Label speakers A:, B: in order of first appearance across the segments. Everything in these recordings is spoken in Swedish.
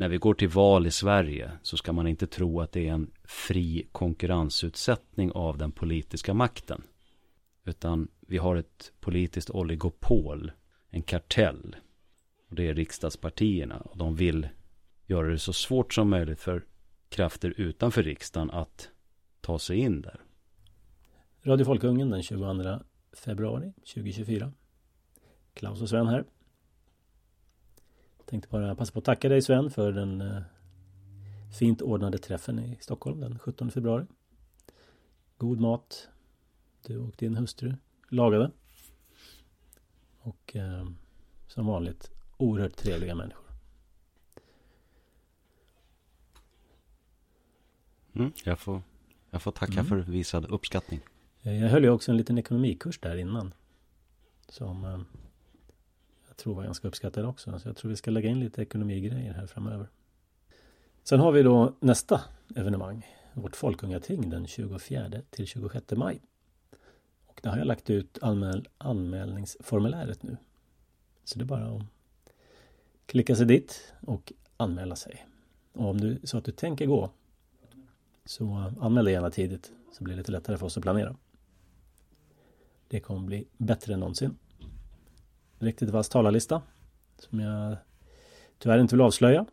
A: när vi går till val i Sverige så ska man inte tro att det är en fri konkurrensutsättning av den politiska makten. Utan vi har ett politiskt oligopol, en kartell. Och det är riksdagspartierna. Och de vill göra det så svårt som möjligt för krafter utanför riksdagen att ta sig in där.
B: Radio Folkungen den 22 februari 2024. Klaus och Sven här. Tänkte bara passa på att tacka dig Sven för den eh, fint ordnade träffen i Stockholm den 17 februari. God mat. Du och din hustru lagade. Och eh, som vanligt oerhört trevliga människor.
A: Mm, jag, får, jag får tacka mm. för visad uppskattning.
B: Eh, jag höll ju också en liten ekonomikurs där innan. Som eh, tror var ganska uppskattad också. Så jag tror vi ska lägga in lite ekonomigrejer här framöver. Sen har vi då nästa evenemang. Vårt Folkungating den 24 till 26 maj. Och där har jag lagt ut anmäl anmälningsformuläret nu. Så det är bara att klicka sig dit och anmäla sig. Och om du så att du tänker gå så anmäl dig gärna tidigt så blir det lite lättare för oss att planera. Det kommer bli bättre än någonsin. Riktigt vass talarlista som jag tyvärr inte vill avslöja.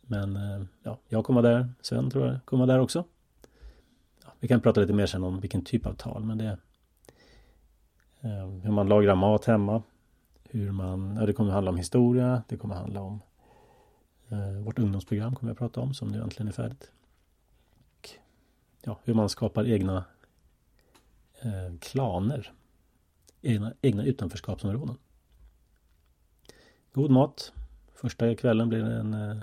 B: Men eh, ja, jag kommer vara där. Sven tror jag kommer vara där också. Ja, vi kan prata lite mer sen om vilken typ av tal, men det eh, hur man lagrar mat hemma. Hur man, ja, det kommer handla om historia. Det kommer handla om eh, vårt ungdomsprogram kommer jag prata om som nu äntligen är färdigt. Och, ja, hur man skapar egna eh, klaner. Egna, egna utanförskapsområden. God mat. Första kvällen blir det en eh,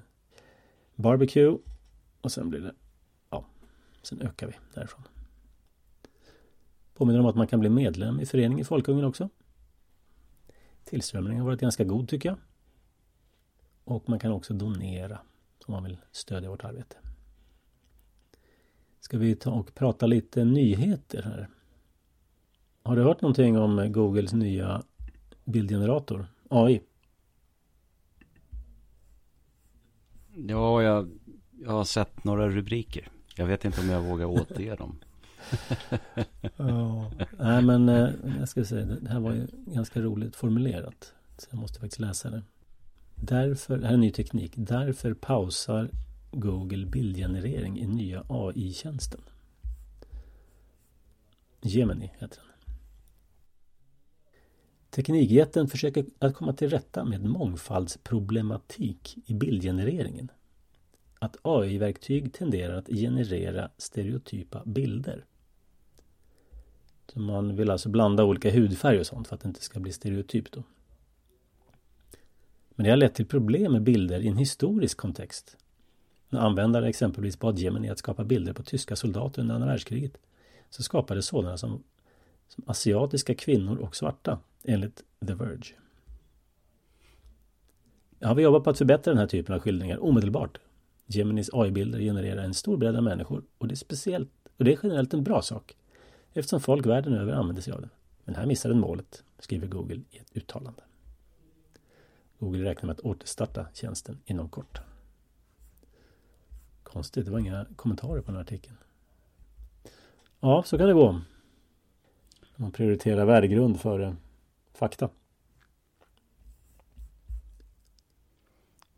B: barbecue. Och sen blir det, ja, sen ökar vi därifrån. Påminner om att man kan bli medlem i föreningen Folkungen också. Tillströmningen har varit ganska god tycker jag. Och man kan också donera om man vill stödja vårt arbete. Ska vi ta och prata lite nyheter här. Har du hört någonting om Googles nya bildgenerator? AI?
A: Ja, jag, jag har sett några rubriker. Jag vet inte om jag vågar återge dem.
B: ja, nej men eh, jag ska säga det här var ju ganska roligt formulerat. Så jag måste faktiskt läsa det. Därför, det här är ny teknik. Därför pausar Google bildgenerering i nya AI-tjänsten. Gemini heter den. Teknikjätten försöker att komma till rätta med mångfaldsproblematik i bildgenereringen. Att AI-verktyg tenderar att generera stereotypa bilder. Så man vill alltså blanda olika hudfärger och sånt för att det inte ska bli stereotypt då. Men det har lett till problem med bilder i en historisk kontext. När användare exempelvis bad Gemini att skapa bilder på tyska soldater under andra världskriget så skapades sådana som, som asiatiska kvinnor och svarta enligt The Verge. Ja, vi jobbar på att förbättra den här typen av skildringar omedelbart. Geminis AI-bilder genererar en stor bredd av människor och det är speciellt och det är generellt en bra sak eftersom folk världen över använder sig av den. Men här missar den målet, skriver Google i ett uttalande. Google räknar med att återstarta tjänsten inom kort. Konstigt, det var inga kommentarer på den här artikeln. Ja, så kan det gå. Man prioriterar värdegrund före fakta.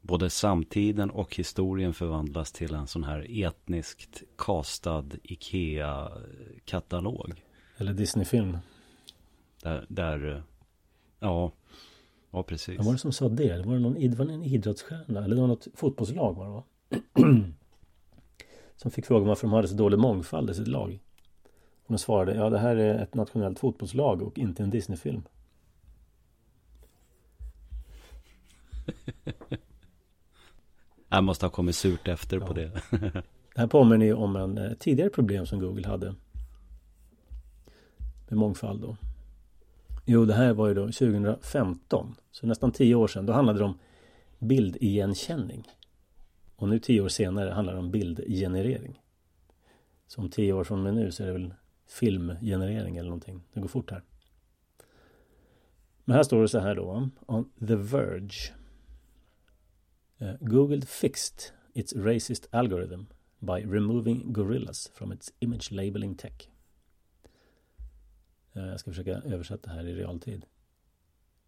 A: Både samtiden och historien förvandlas till en sån här etniskt kastad Ikea-katalog.
B: Eller Disney-film.
A: Där, där, ja, ja precis.
B: Vad var det som sa det? Var det någon, var det en idrottsstjärna? Eller det var något fotbollslag var det va? som fick frågan varför de hade så dålig mångfald i sitt lag. Och de svarade, ja det här är ett nationellt fotbollslag och inte en Disney-film.
A: Jag måste ha kommit surt efter ja. på det.
B: det här påminner ju om en eh, tidigare problem som Google hade. Med mångfald då. Jo, det här var ju då 2015. Så nästan tio år sedan. Då handlade det om bildigenkänning. Och nu tio år senare handlar det om bildgenerering. Så om tio år från med nu så är det väl filmgenerering eller någonting. Det går fort här. Men här står det så här då. On The Verge. Uh, Google fixed its racist algorithm by removing gorillas from its image labeling tech. Uh, jag ska försöka översätta här i realtid.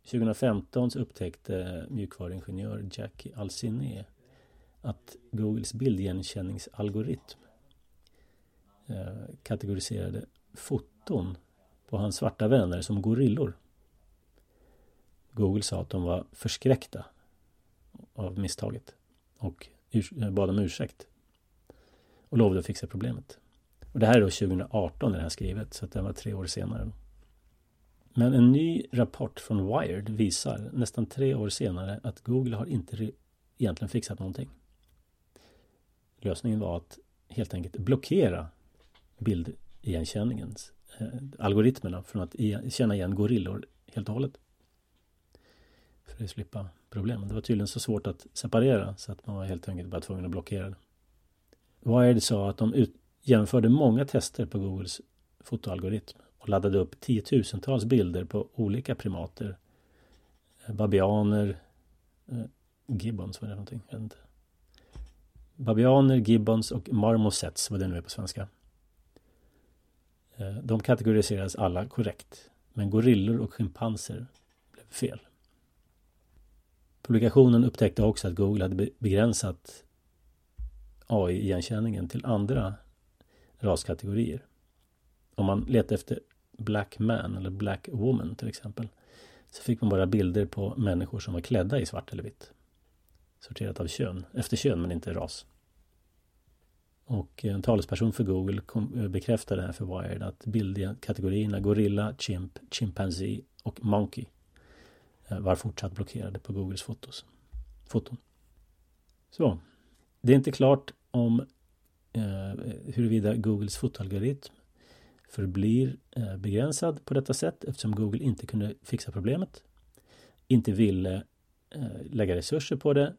B: 2015 så upptäckte mjukvaruingenjör Jackie Alciné att Googles bildigenkänningsalgoritm eh, kategoriserade foton på hans svarta vänner som gorillor. Google sa att de var förskräckta av misstaget och eh, bad om ursäkt och lovade att fixa problemet. Och det här är då 2018 när det här skrivet så att det var tre år senare. Men en ny rapport från Wired visar nästan tre år senare att Google har inte egentligen fixat någonting. Lösningen var att helt enkelt blockera bildigenkänningens eh, algoritmerna från att känna igen gorillor helt och hållet. För att slippa problem. Det var tydligen så svårt att separera så att man var helt enkelt bara tvungen att blockera det. Wired sa att de ut, jämförde många tester på Googles fotoalgoritm och laddade upp tiotusentals bilder på olika primater. Eh, babianer, eh, gibbons, var det någonting? Jag vet inte. Babianer, gibbons och marmosets, vad det nu är på svenska. Eh, de kategoriserades alla korrekt. Men gorillor och schimpanser blev fel. Publikationen upptäckte också att Google hade begränsat AI-igenkänningen till andra raskategorier. Om man letar efter Black Man eller Black Woman till exempel så fick man bara bilder på människor som var klädda i svart eller vitt. Sorterat av kön, efter kön men inte ras. Och en talesperson för Google kom, eh, bekräftade här för Wired att bildkategorierna gorilla, chimp, chimpanzee och monkey Eh, var fortsatt blockerade på Googles fotos. foton. Så, det är inte klart om eh, huruvida Googles fotoalgoritm förblir eh, begränsad på detta sätt eftersom Google inte kunde fixa problemet, inte ville eh, lägga resurser på det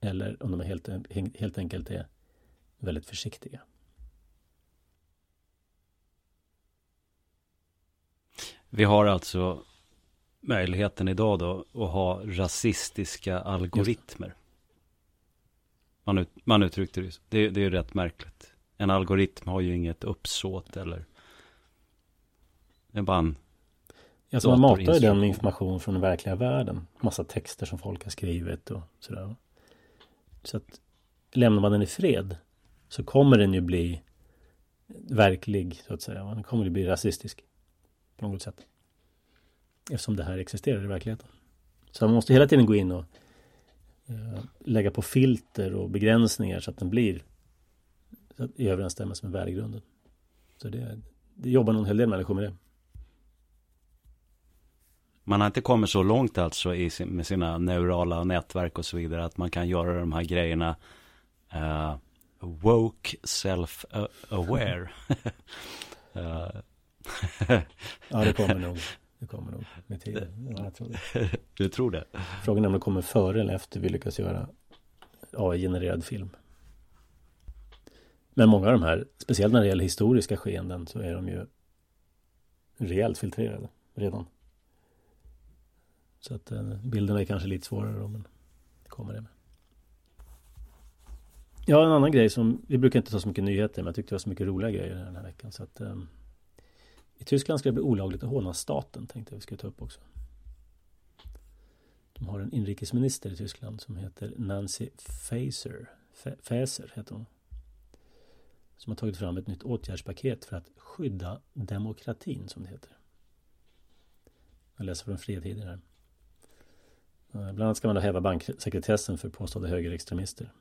B: eller om de helt, helt enkelt är väldigt försiktiga.
A: Vi har alltså möjligheten idag då att ha rasistiska algoritmer. Man, ut, man uttryckte det det, det är ju rätt märkligt. En algoritm har ju inget uppsåt eller det är bara en
B: Ja, så man matar ju den information från den verkliga världen. Massa texter som folk har skrivit och sådär. Så att lämnar man den i fred så kommer den ju bli verklig, så att säga. Den kommer ju bli rasistisk på något sätt. Eftersom det här existerar i verkligheten. Så man måste hela tiden gå in och uh, lägga på filter och begränsningar så att den blir i överensstämmelse med värdegrunden. Så det, det jobbar nog en hel del människor med det.
A: Man har inte kommit så långt alltså i med sina neurala nätverk och så vidare att man kan göra de här grejerna uh, woke self-aware.
B: uh. ja, det kommer nog. Det kommer nog med tiden. Ja, jag tror det.
A: Du tror det?
B: Frågan är om det kommer före eller efter vi lyckas göra AI-genererad film. Men många av de här, speciellt när det gäller historiska skeenden, så är de ju rejält filtrerade redan. Så att eh, bilderna är kanske lite svårare då, men det kommer det med. Ja, en annan grej som vi brukar inte ta så mycket nyheter, men jag tyckte det var så mycket roliga grejer den här veckan. Så att, eh, i Tyskland ska det bli olagligt att håna staten, tänkte jag vi skulle ta upp också. De har en inrikesminister i Tyskland som heter Nancy Faeser. Faeser heter hon. Som har tagit fram ett nytt åtgärdspaket för att skydda demokratin, som det heter. Jag läser från Fria här. Eh, bland annat ska man då häva banksekretessen för påstådda högerextremister.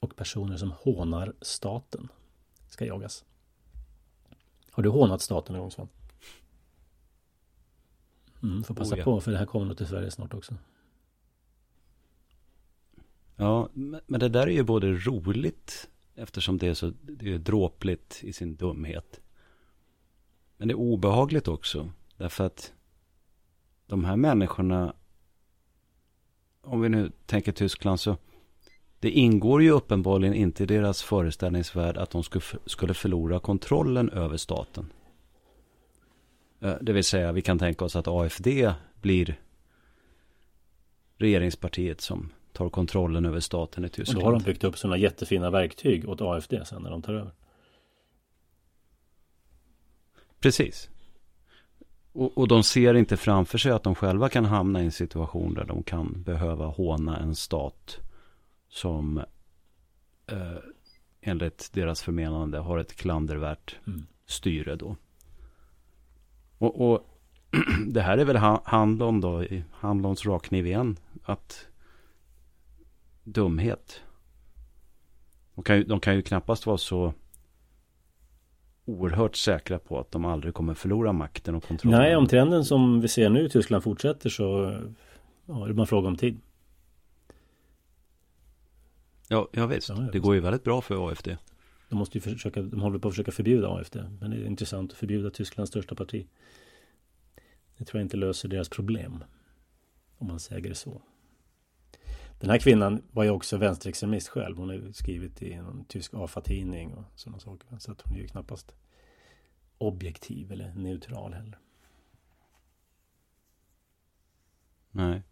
B: Och personer som hånar staten ska jagas. Har du hånat staten någon gång Svan? Mm, får passa oh, ja. på för det här kommer nog till Sverige snart också.
A: Ja, men det där är ju både roligt eftersom det är så det är dråpligt i sin dumhet. Men det är obehagligt också därför att de här människorna om vi nu tänker Tyskland så det ingår ju uppenbarligen inte i deras föreställningsvärld att de skulle förlora kontrollen över staten. Eh, det vill säga vi kan tänka oss att AFD blir regeringspartiet som tar kontrollen över staten i Tyskland.
B: Och då har de byggt upp sådana jättefina verktyg åt AFD sen när de tar över.
A: Precis. Och, och de ser inte framför sig att de själva kan hamna i en situation där de kan behöva håna en stat som eh, enligt deras förmenande har ett klandervärt mm. styre då. Och, och det här är väl Handlon då, Handlons rakkniv igen, att dumhet. De kan, ju, de kan ju knappast vara så oerhört säkra på att de aldrig kommer förlora makten och kontrollen.
B: Nej, om trenden som vi ser nu i Tyskland fortsätter så ja, är det bara en fråga om tid.
A: Ja, ja visst. Ja, det går ju väldigt bra för AFD.
B: De måste ju försöka, de håller på att försöka förbjuda AFD. Men det är intressant att förbjuda Tysklands största parti. Det tror jag inte löser deras problem. Om man säger det så. Den här kvinnan var ju också vänsterextremist själv. Hon har skrivit i en tysk AFA-tidning och sådana saker. Så att hon är ju knappast objektiv eller neutral heller.
A: Nej.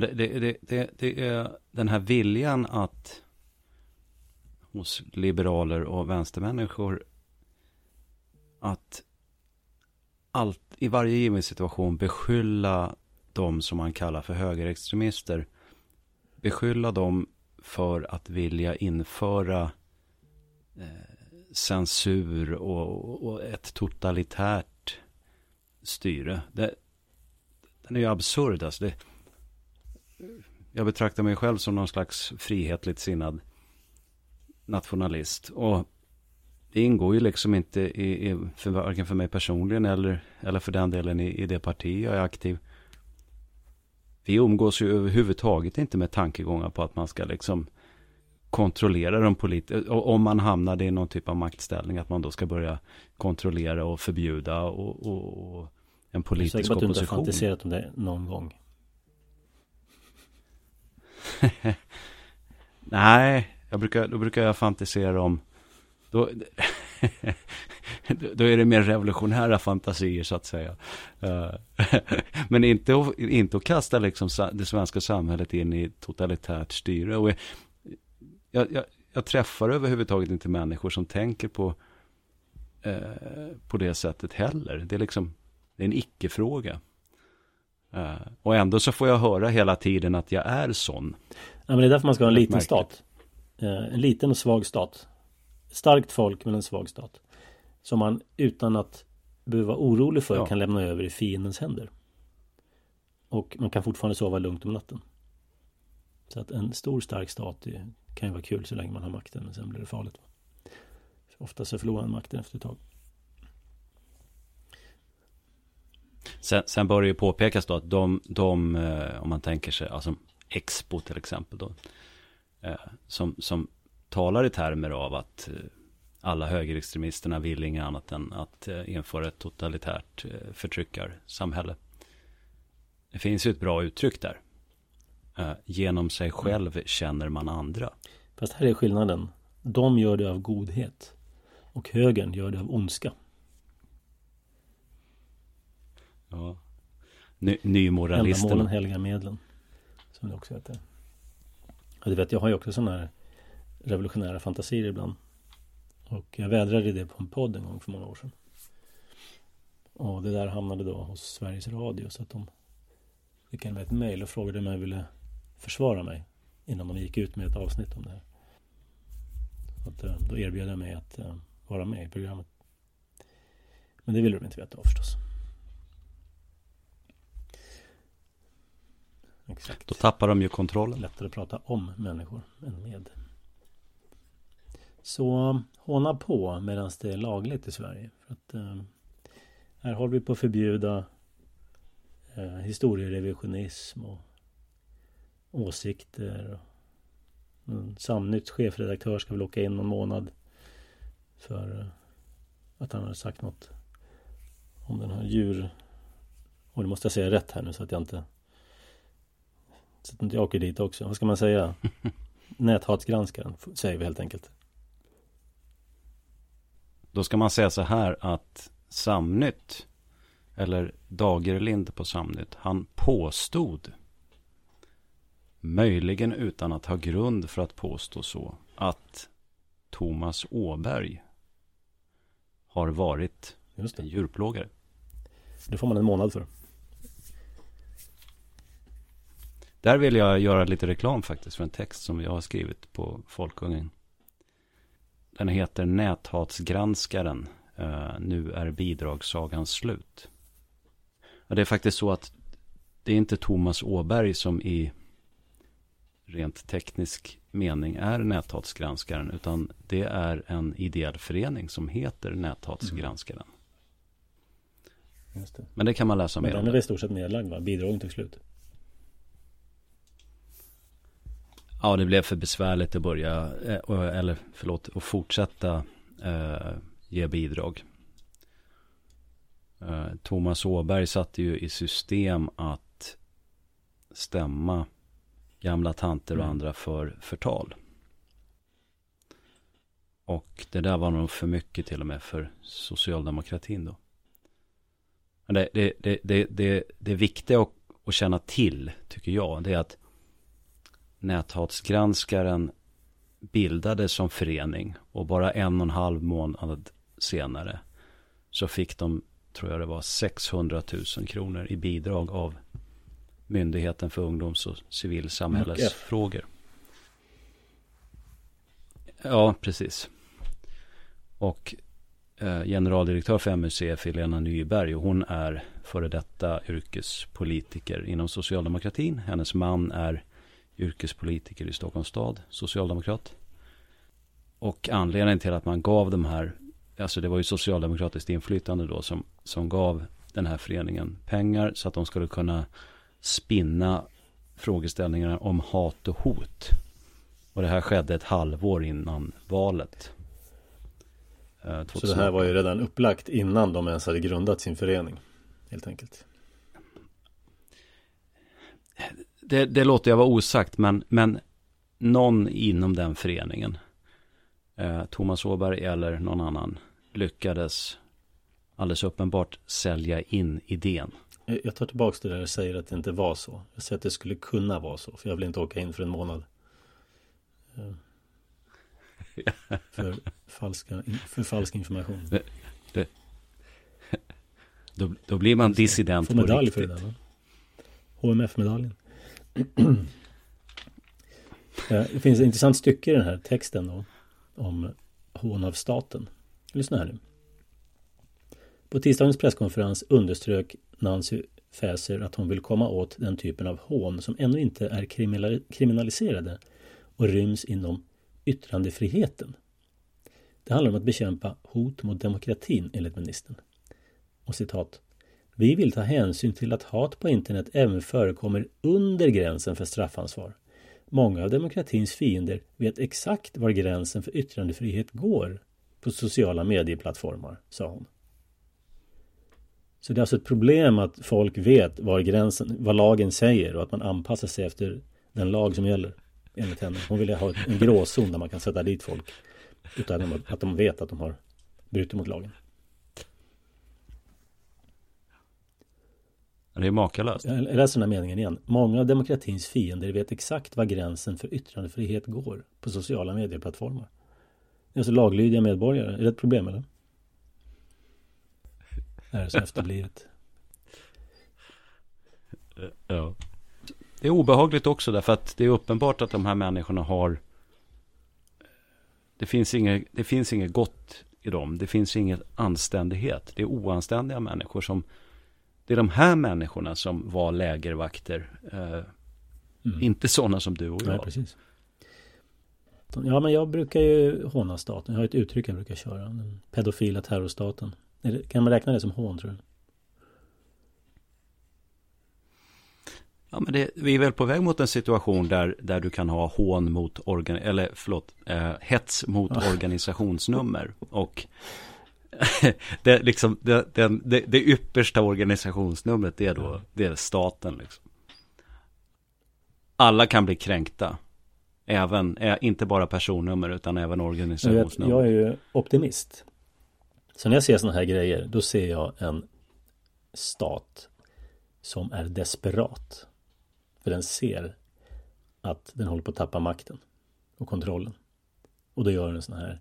A: Det, det, det, det, är den här viljan att hos liberaler och vänstermänniskor att allt, i varje given situation beskylla de som man kallar för högerextremister beskylla dem för att vilja införa eh, censur och, och, ett totalitärt styre. Det, den är ju absurd. Alltså det, jag betraktar mig själv som någon slags frihetligt sinnad nationalist. Och det ingår ju liksom inte i, i för, varken för mig personligen eller, eller för den delen i, i det parti jag är aktiv vi umgås ju överhuvudtaget inte med tankegångar på att man ska liksom kontrollera de politiska, om man hamnade i någon typ av maktställning, att man då ska börja kontrollera och förbjuda och, och, och en politisk opposition. Jag är säker på att du
B: inte har fantiserat om det någon gång.
A: Nej, jag brukar, då brukar jag fantisera om då, då är det mer revolutionära fantasier så att säga. Eh, men inte, inte att kasta liksom det svenska samhället in i totalitärt styre. Och jag, jag, jag träffar överhuvudtaget inte människor som tänker på, eh, på det sättet heller. Det är liksom det är en icke-fråga. Uh, och ändå så får jag höra hela tiden att jag är sån.
B: Ja, men det är därför man ska ha en liten stat. Uh, en liten och svag stat starkt folk men en svag stat. Som man utan att behöva vara orolig för ja. kan lämna över i fiendens händer. Och man kan fortfarande sova lugnt om natten. Så att en stor stark stat kan ju vara kul så länge man har makten men sen blir det farligt. Ofta så förlorar man makten efter ett tag.
A: Sen, sen bör det ju påpekas då att de, de eh, om man tänker sig, alltså Expo till exempel då, eh, som, som talar i termer av att eh, alla högerextremisterna vill inget annat än att införa ett totalitärt förtryckarsamhälle. Det finns ju ett bra uttryck där. Genom sig själv känner man andra.
B: Fast här är skillnaden. De gör det av godhet. Och högern gör det av ondska.
A: Ja. Ny, nymoralisterna.
B: Ändamålen helgar medlen. Som det också heter. Och du vet, jag har ju också sådana här revolutionära fantasier ibland. Och jag vädrade det på en podd en gång för många år sedan. Och det där hamnade då hos Sveriges Radio så att de skickade mig ett mejl och frågade om jag ville försvara mig innan de gick ut med ett avsnitt om det här. Så att, eh, då erbjöd jag mig att eh, vara med i programmet. Men det ville de inte veta av förstås.
A: Exakt. Då tappar de ju kontrollen.
B: Lättare att prata om människor än med. Så håna på medan det är lagligt i Sverige. För att, eh, här håller vi på att förbjuda eh, historierevisionism och åsikter. Och Samnytts chefredaktör ska väl åka in någon månad för eh, att han har sagt något om den här djur... Och det måste jag säga rätt här nu så att jag inte... Så att inte jag åker dit också. Vad ska man säga? Näthatsgranskaren säger vi helt enkelt.
A: Då ska man säga så här att Samnytt, eller Dagerlind på Samnytt, han påstod möjligen utan att ha grund för att påstå så, att Thomas Åberg har varit en djurplågare.
B: Det får man en månad för.
A: Där vill jag göra lite reklam faktiskt för en text som jag har skrivit på Folkungen. Den heter Näthatsgranskaren. Uh, nu är bidragssagan slut. Och det är faktiskt så att det är inte Thomas Åberg som i rent teknisk mening är näthatsgranskaren. Utan det är en ideell förening som heter Näthatsgranskaren.
B: Mm. Det.
A: Men det kan man läsa
B: Men
A: mer om.
B: den är väl i stort sett nedlagd va? Bidragen tog slut.
A: Ja, det blev för besvärligt att börja, eh, eller förlåt, att fortsätta eh, ge bidrag. Eh, Thomas Åberg satte ju i system att stämma gamla tanter och
B: Mm.
A: andra för förtal. Och det där var nog för mycket till och med för socialdemokratin då. Det, det, det, det, det viktiga att, att känna till, tycker jag, det är att Näthatsgranskaren bildades som förening och bara en och en halv månad senare så fick de, tror jag det var, 600 000 kronor i bidrag av Myndigheten för ungdoms och civilsamhällesfrågor. Ja, precis. Och eh, generaldirektör för MUCF, Helena Nyberg, och hon är före detta yrkespolitiker inom socialdemokratin. Hennes man är yrkespolitiker i Stockholms stad, socialdemokrat. Och anledningen till att man gav de här, alltså det var ju socialdemokratiskt inflytande då som, som gav den här föreningen pengar så att de skulle kunna spinna frågeställningarna om hat och hot. Och det här skedde ett halvår innan valet. Eh,
B: så det här var ju redan upplagt innan de ens hade grundat sin förening. Helt enkelt
A: det, det låter jag vara osagt, men, men någon inom den föreningen, eh, Thomas Åberg eller någon annan, lyckades alldeles uppenbart sälja in idén.
B: Jag tar tillbaka det där och säger att det inte var så. Jag säger att det skulle kunna vara så. För jag vill inte åka in för en månad. För, falska, för falsk information.
A: Då, då blir man dissident på
B: medalj
A: riktigt.
B: för det va? HMF-medaljen. Det finns ett intressant stycke i den här texten då. Om hån av staten. Lyssna här nu. På tisdagens presskonferens underströk Nancy Faeser att hon vill komma åt den typen av hån som ännu inte är kriminaliserade och ryms inom yttrandefriheten. Det handlar om att bekämpa hot mot demokratin enligt ministern. Och citat. Vi vill ta hänsyn till att hat på internet även förekommer under gränsen för straffansvar. Många av demokratins fiender vet exakt var gränsen för yttrandefrihet går på sociala medieplattformar, sa hon. Så det är alltså ett problem att folk vet var gränsen, vad lagen säger och att man anpassar sig efter den lag som gäller. Enligt henne. Hon vill ha en gråzon där man kan sätta dit folk. Utan att de vet att de har brutit mot lagen.
A: Det är makalöst.
B: Jag läser den här meningen igen. Många av demokratins fiender vet exakt var gränsen för yttrandefrihet går på sociala medieplattformar. Det är alltså laglydiga medborgare. Är det ett problem eller? Det här är så efterblivet.
A: Ja. Det är obehagligt också därför att det är uppenbart att de här människorna har det finns, inget, det finns inget gott i dem. Det finns inget anständighet. Det är oanständiga människor som det är de här människorna som var lägervakter. Eh,
B: Mm.
A: Inte sådana som du och jag.
B: Nej, precis. Ja, men jag brukar ju håna staten. Jag har ett uttryck jag brukar köra. Den pedofila terrorstaten. Kan man räkna det som hån tror du?
A: Ja, men det, vi är väl på väg mot en situation där, där du kan ha hån mot, organ, eller förlåt, eh, hets mot
B: Ja.
A: organisationsnummer. Och det, liksom, det, det, det, yppersta organisationsnumret det är då, det är staten. Liksom. Alla kan bli kränkta. Även, inte bara personnummer utan även
B: Jag,
A: organisationsnummer.
B: jag är ju optimist. Så när jag ser sådana här grejer, då ser jag en stat som är desperat. För den ser att den håller på att tappa makten och kontrollen. Och då gör den sådana här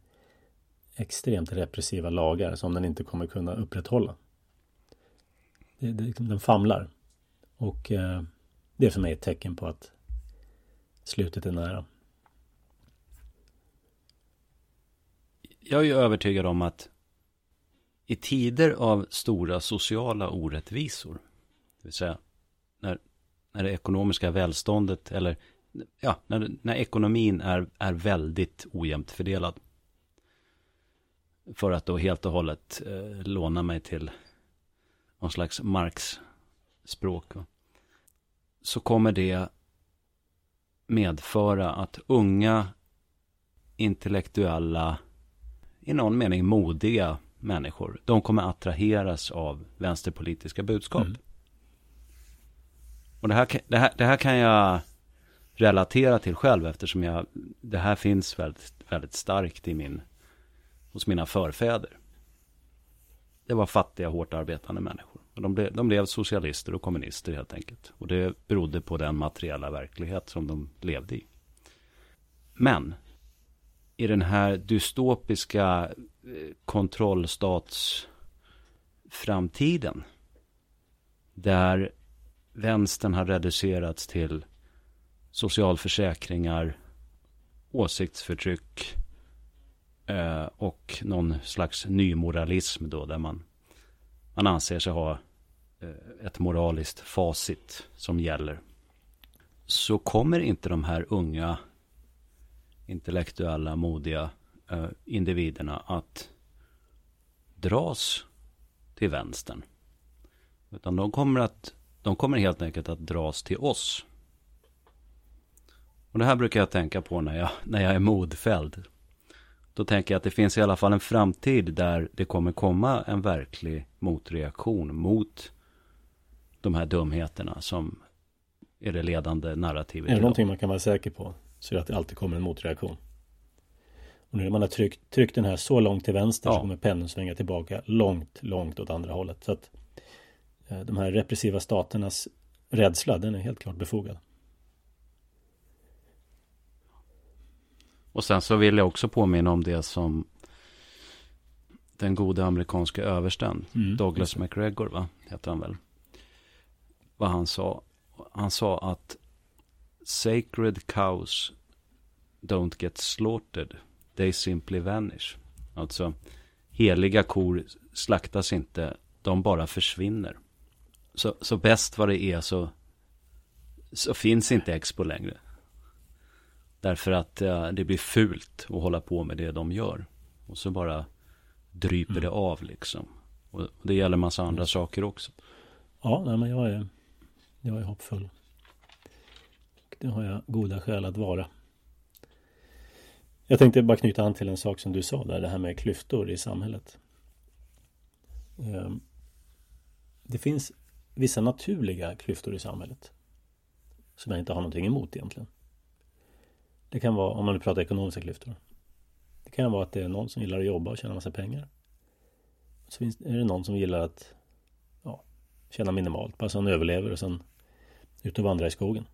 B: extremt repressiva lagar som den inte kommer kunna upprätthålla. Det, det, liksom, den famlar. Och eh, det är för mig ett tecken på att slutet är nära.
A: Jag är övertygad om att i tider av stora sociala orättvisor, det vill säga när, när det ekonomiska välståndet eller ja, när, när ekonomin är, är väldigt ojämnt fördelad. För att då helt och hållet eh, låna mig till någon slags Marx språk. Så kommer det medföra att unga intellektuella, i någon mening modiga människor, de kommer attraheras av vänsterpolitiska budskap. Mm. Och det här, det, här, det här kan jag relatera till själv eftersom jag, det här finns väldigt, väldigt starkt i min, hos mina förfäder. Det var fattiga, hårt arbetande människor. De, blev, de blev socialister och kommunister helt enkelt. Och det berodde på den materiella verklighet som de levde i. Men i den här dystopiska eh, kontrollstatsframtiden där vänstern har reducerats till socialförsäkringar, åsiktsförtryck eh, och någon slags nymoralism då där man, man anser sig ha eh, ett moraliskt facit som gäller. Så kommer inte de här unga intellektuella, modiga eh, individerna att dras till vänstern. Utan de kommer, att, de kommer helt enkelt att dras till oss. Och det här brukar jag tänka på när jag, när jag är modfälld. Då tänker jag att det finns i alla fall en framtid där det kommer komma en verklig motreaktion mot de här dumheterna som är det ledande narrativet.
B: Är det någonting man kan vara säker på så är det att det alltid kommer en motreaktion. Och nu när man har tryckt, tryckt den här så långt till vänster ja. så kommer pendeln svänga tillbaka långt, långt åt andra hållet. Så att eh, de här repressiva staternas rädsla, den är helt klart befogad.
A: Och sen så vill jag också påminna om det som den gode amerikanska översten, mm, Douglas McGregor, va? heter han väl? Vad han sa. Han sa att sacred cows don't get slaughtered, they simply vanish. Alltså, heliga kor slaktas inte, de bara försvinner. Så, så bäst vad det är så, så finns inte Expo längre. Därför att uh, det blir fult att hålla på med det de gör. Och så bara dryper mm. det av liksom. Och, och det gäller massa andra saker också.
B: Ja, nej, men jag är, jag är hoppfull. Det har jag goda skäl att vara. Jag tänkte bara knyta an till en sak som du sa där, det här med klyftor i samhället. Ehm, det finns vissa naturliga klyftor i samhället. Som jag inte har någonting emot egentligen. Det kan vara, om man nu pratar ekonomiska klyftor. Det kan vara att det är någon som gillar att jobba och tjäna massa pengar. Så finns, är det någon som gillar att ja, tjäna minimalt, bara så han överlever och sen ut och vandra i skogen.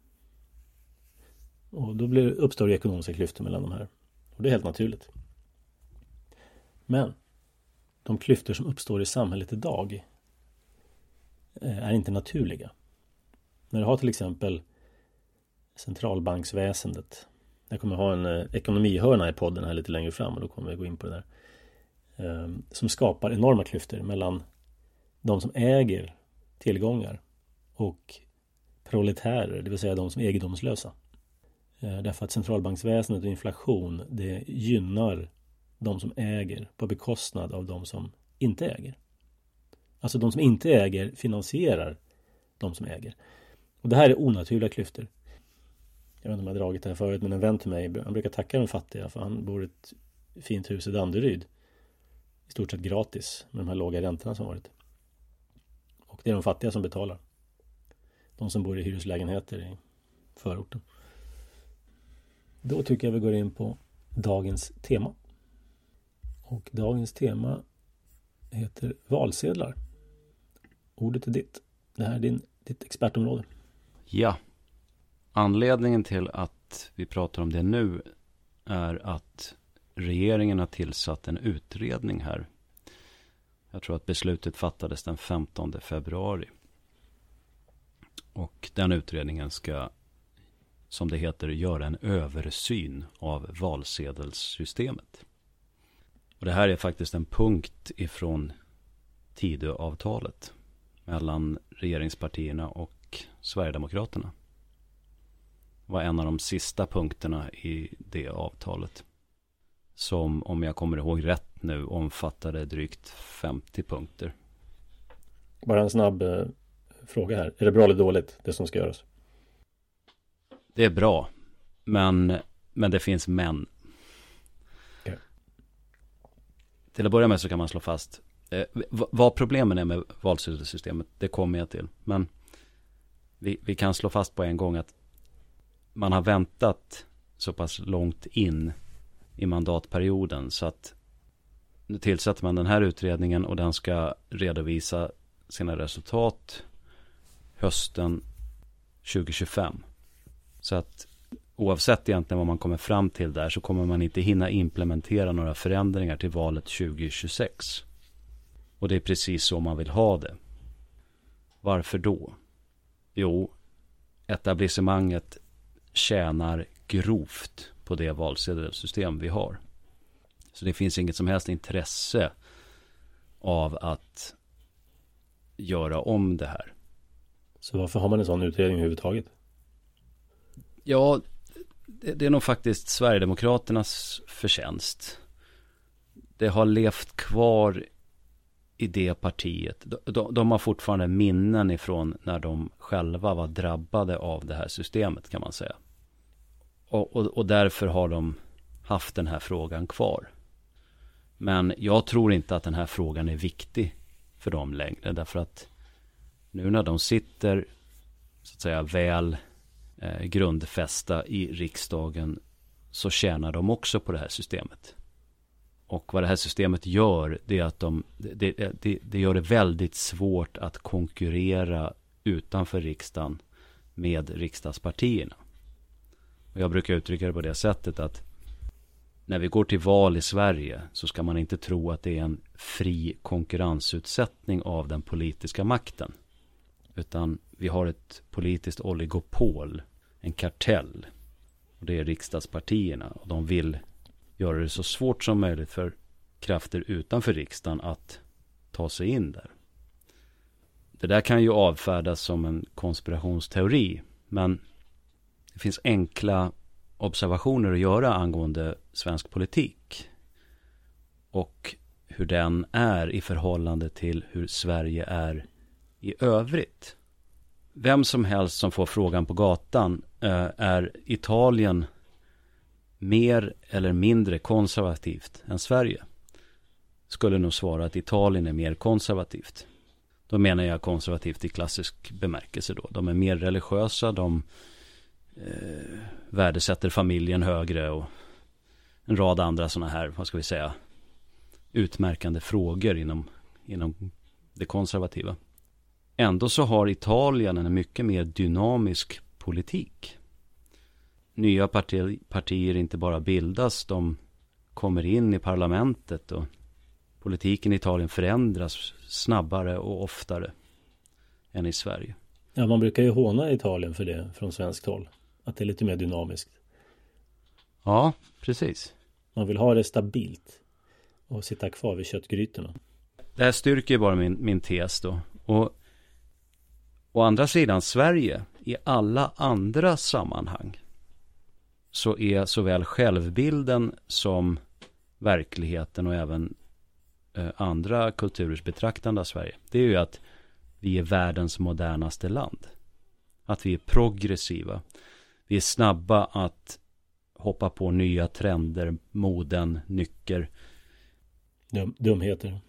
B: Och då blir, uppstår det ekonomiska klyftor mellan de här. Och det är helt naturligt. Men de klyftor som uppstår i samhället idag eh, är inte naturliga. När du har till exempel centralbanksväsendet jag kommer ha en eh, ekonomihörna i podden här lite längre fram och då kommer vi gå in på det där. Eh, som skapar enorma klyftor mellan de som äger tillgångar och proletärer, det vill säga de som är egendomslösa. Eh, därför att centralbanksväsendet och inflation det gynnar de som äger på bekostnad av de som inte äger. Alltså de som inte äger finansierar de som äger. Och det här är onaturliga klyftor jag vet inte om jag har dragit det här förut, men en vän till mig, han brukar tacka de fattiga för han bor i ett fint hus i Danderyd. I stort sett gratis med de här låga räntorna som varit. Och det är de fattiga som betalar. De som bor i hyreslägenheter i förorten. Då tycker jag vi går in på dagens tema. Och dagens tema heter valsedlar. Ordet är ditt. Det här är din, ditt expertområde.
A: Ja, Anledningen till att vi pratar om det nu är att regeringen har tillsatt en utredning här. Jag tror att beslutet fattades den 15 februari. Och den utredningen ska, som det heter, göra en översyn av valsedelssystemet. Och det här är faktiskt en punkt ifrån Tidöavtalet mellan regeringspartierna och Sverigedemokraterna var en av de sista punkterna i det avtalet. Som om jag kommer ihåg rätt nu omfattade drygt 50 punkter.
B: Bara en snabb eh, fråga här. Är det bra eller dåligt det som ska göras?
A: Det är bra. Men, men det finns men. Okay. Till att börja med så kan man slå fast eh, vad problemen är med valsedelssystemet. Det kommer jag till. Men vi, vi kan slå fast på en gång att man har väntat så pass långt in i mandatperioden så att nu tillsätter man den här utredningen och den ska redovisa sina resultat hösten 2025. Så att oavsett egentligen vad man kommer fram till där så kommer man inte hinna implementera några förändringar till valet 2026. Och det är precis så man vill ha det. Varför då? Jo, etablissemanget tjänar grovt på det valsedelssystem vi har. Så det finns inget som helst intresse av att göra om det här.
B: Så varför har man en sån utredning överhuvudtaget?
A: Ja, det, det är nog faktiskt Sverigedemokraternas förtjänst. Det har levt kvar i det partiet. De, de, de, har fortfarande minnen ifrån när de själva var drabbade av det här systemet kan man säga. Och, och, och därför har de haft den här frågan kvar. Men jag tror inte att den här frågan är viktig för dem längre. Därför att nu när de sitter så att säga väl eh, grundfästa i riksdagen så tjänar de också på det här systemet. Och vad det här systemet gör, det är att de, det, det, det gör det väldigt svårt att konkurrera utanför riksdagen med riksdagspartierna. Och jag brukar uttrycka det på det sättet att när vi går till val i Sverige så ska man inte tro att det är en fri konkurrensutsättning av den politiska makten. Utan vi har ett politiskt oligopol, en kartell. Och det är riksdagspartierna. Och de vill göra det så svårt som möjligt för krafter utanför riksdagen att ta sig in där. Det där kan ju avfärdas som en konspirationsteori. Men det finns enkla observationer att göra angående svensk politik. Och hur den är i förhållande till hur Sverige är i övrigt. Vem som helst som får frågan på gatan eh, är Italien mer eller mindre konservativt än Sverige? Skulle nog svara att Italien är mer konservativt. Då menar jag konservativt i klassisk bemärkelse då. De är mer religiösa, de eh, värdesätter familjen högre och en rad andra sådana här, vad ska vi säga, utmärkande frågor inom, inom det konservativa. Ändå så har Italien en mycket mer dynamisk politik. Nya parti partier inte bara bildas, de kommer in i parlamentet och politiken i Italien förändras snabbare och oftare än i Sverige.
B: Ja, man brukar ju håna Italien för det från svenskt håll. Att det är lite mer dynamiskt.
A: Ja, precis.
B: Man vill ha det stabilt. Och sitta kvar vid köttgrytorna.
A: Det här styrker ju bara min, min tes då. Och å andra sidan, Sverige i alla andra sammanhang så är såväl självbilden som verkligheten och även eh, andra kulturers betraktande av Sverige. Det är ju att vi är världens modernaste land. Att vi är progressiva. Vi är snabba att hoppa på nya trender, moden, nycker.
B: Dum, dumheter.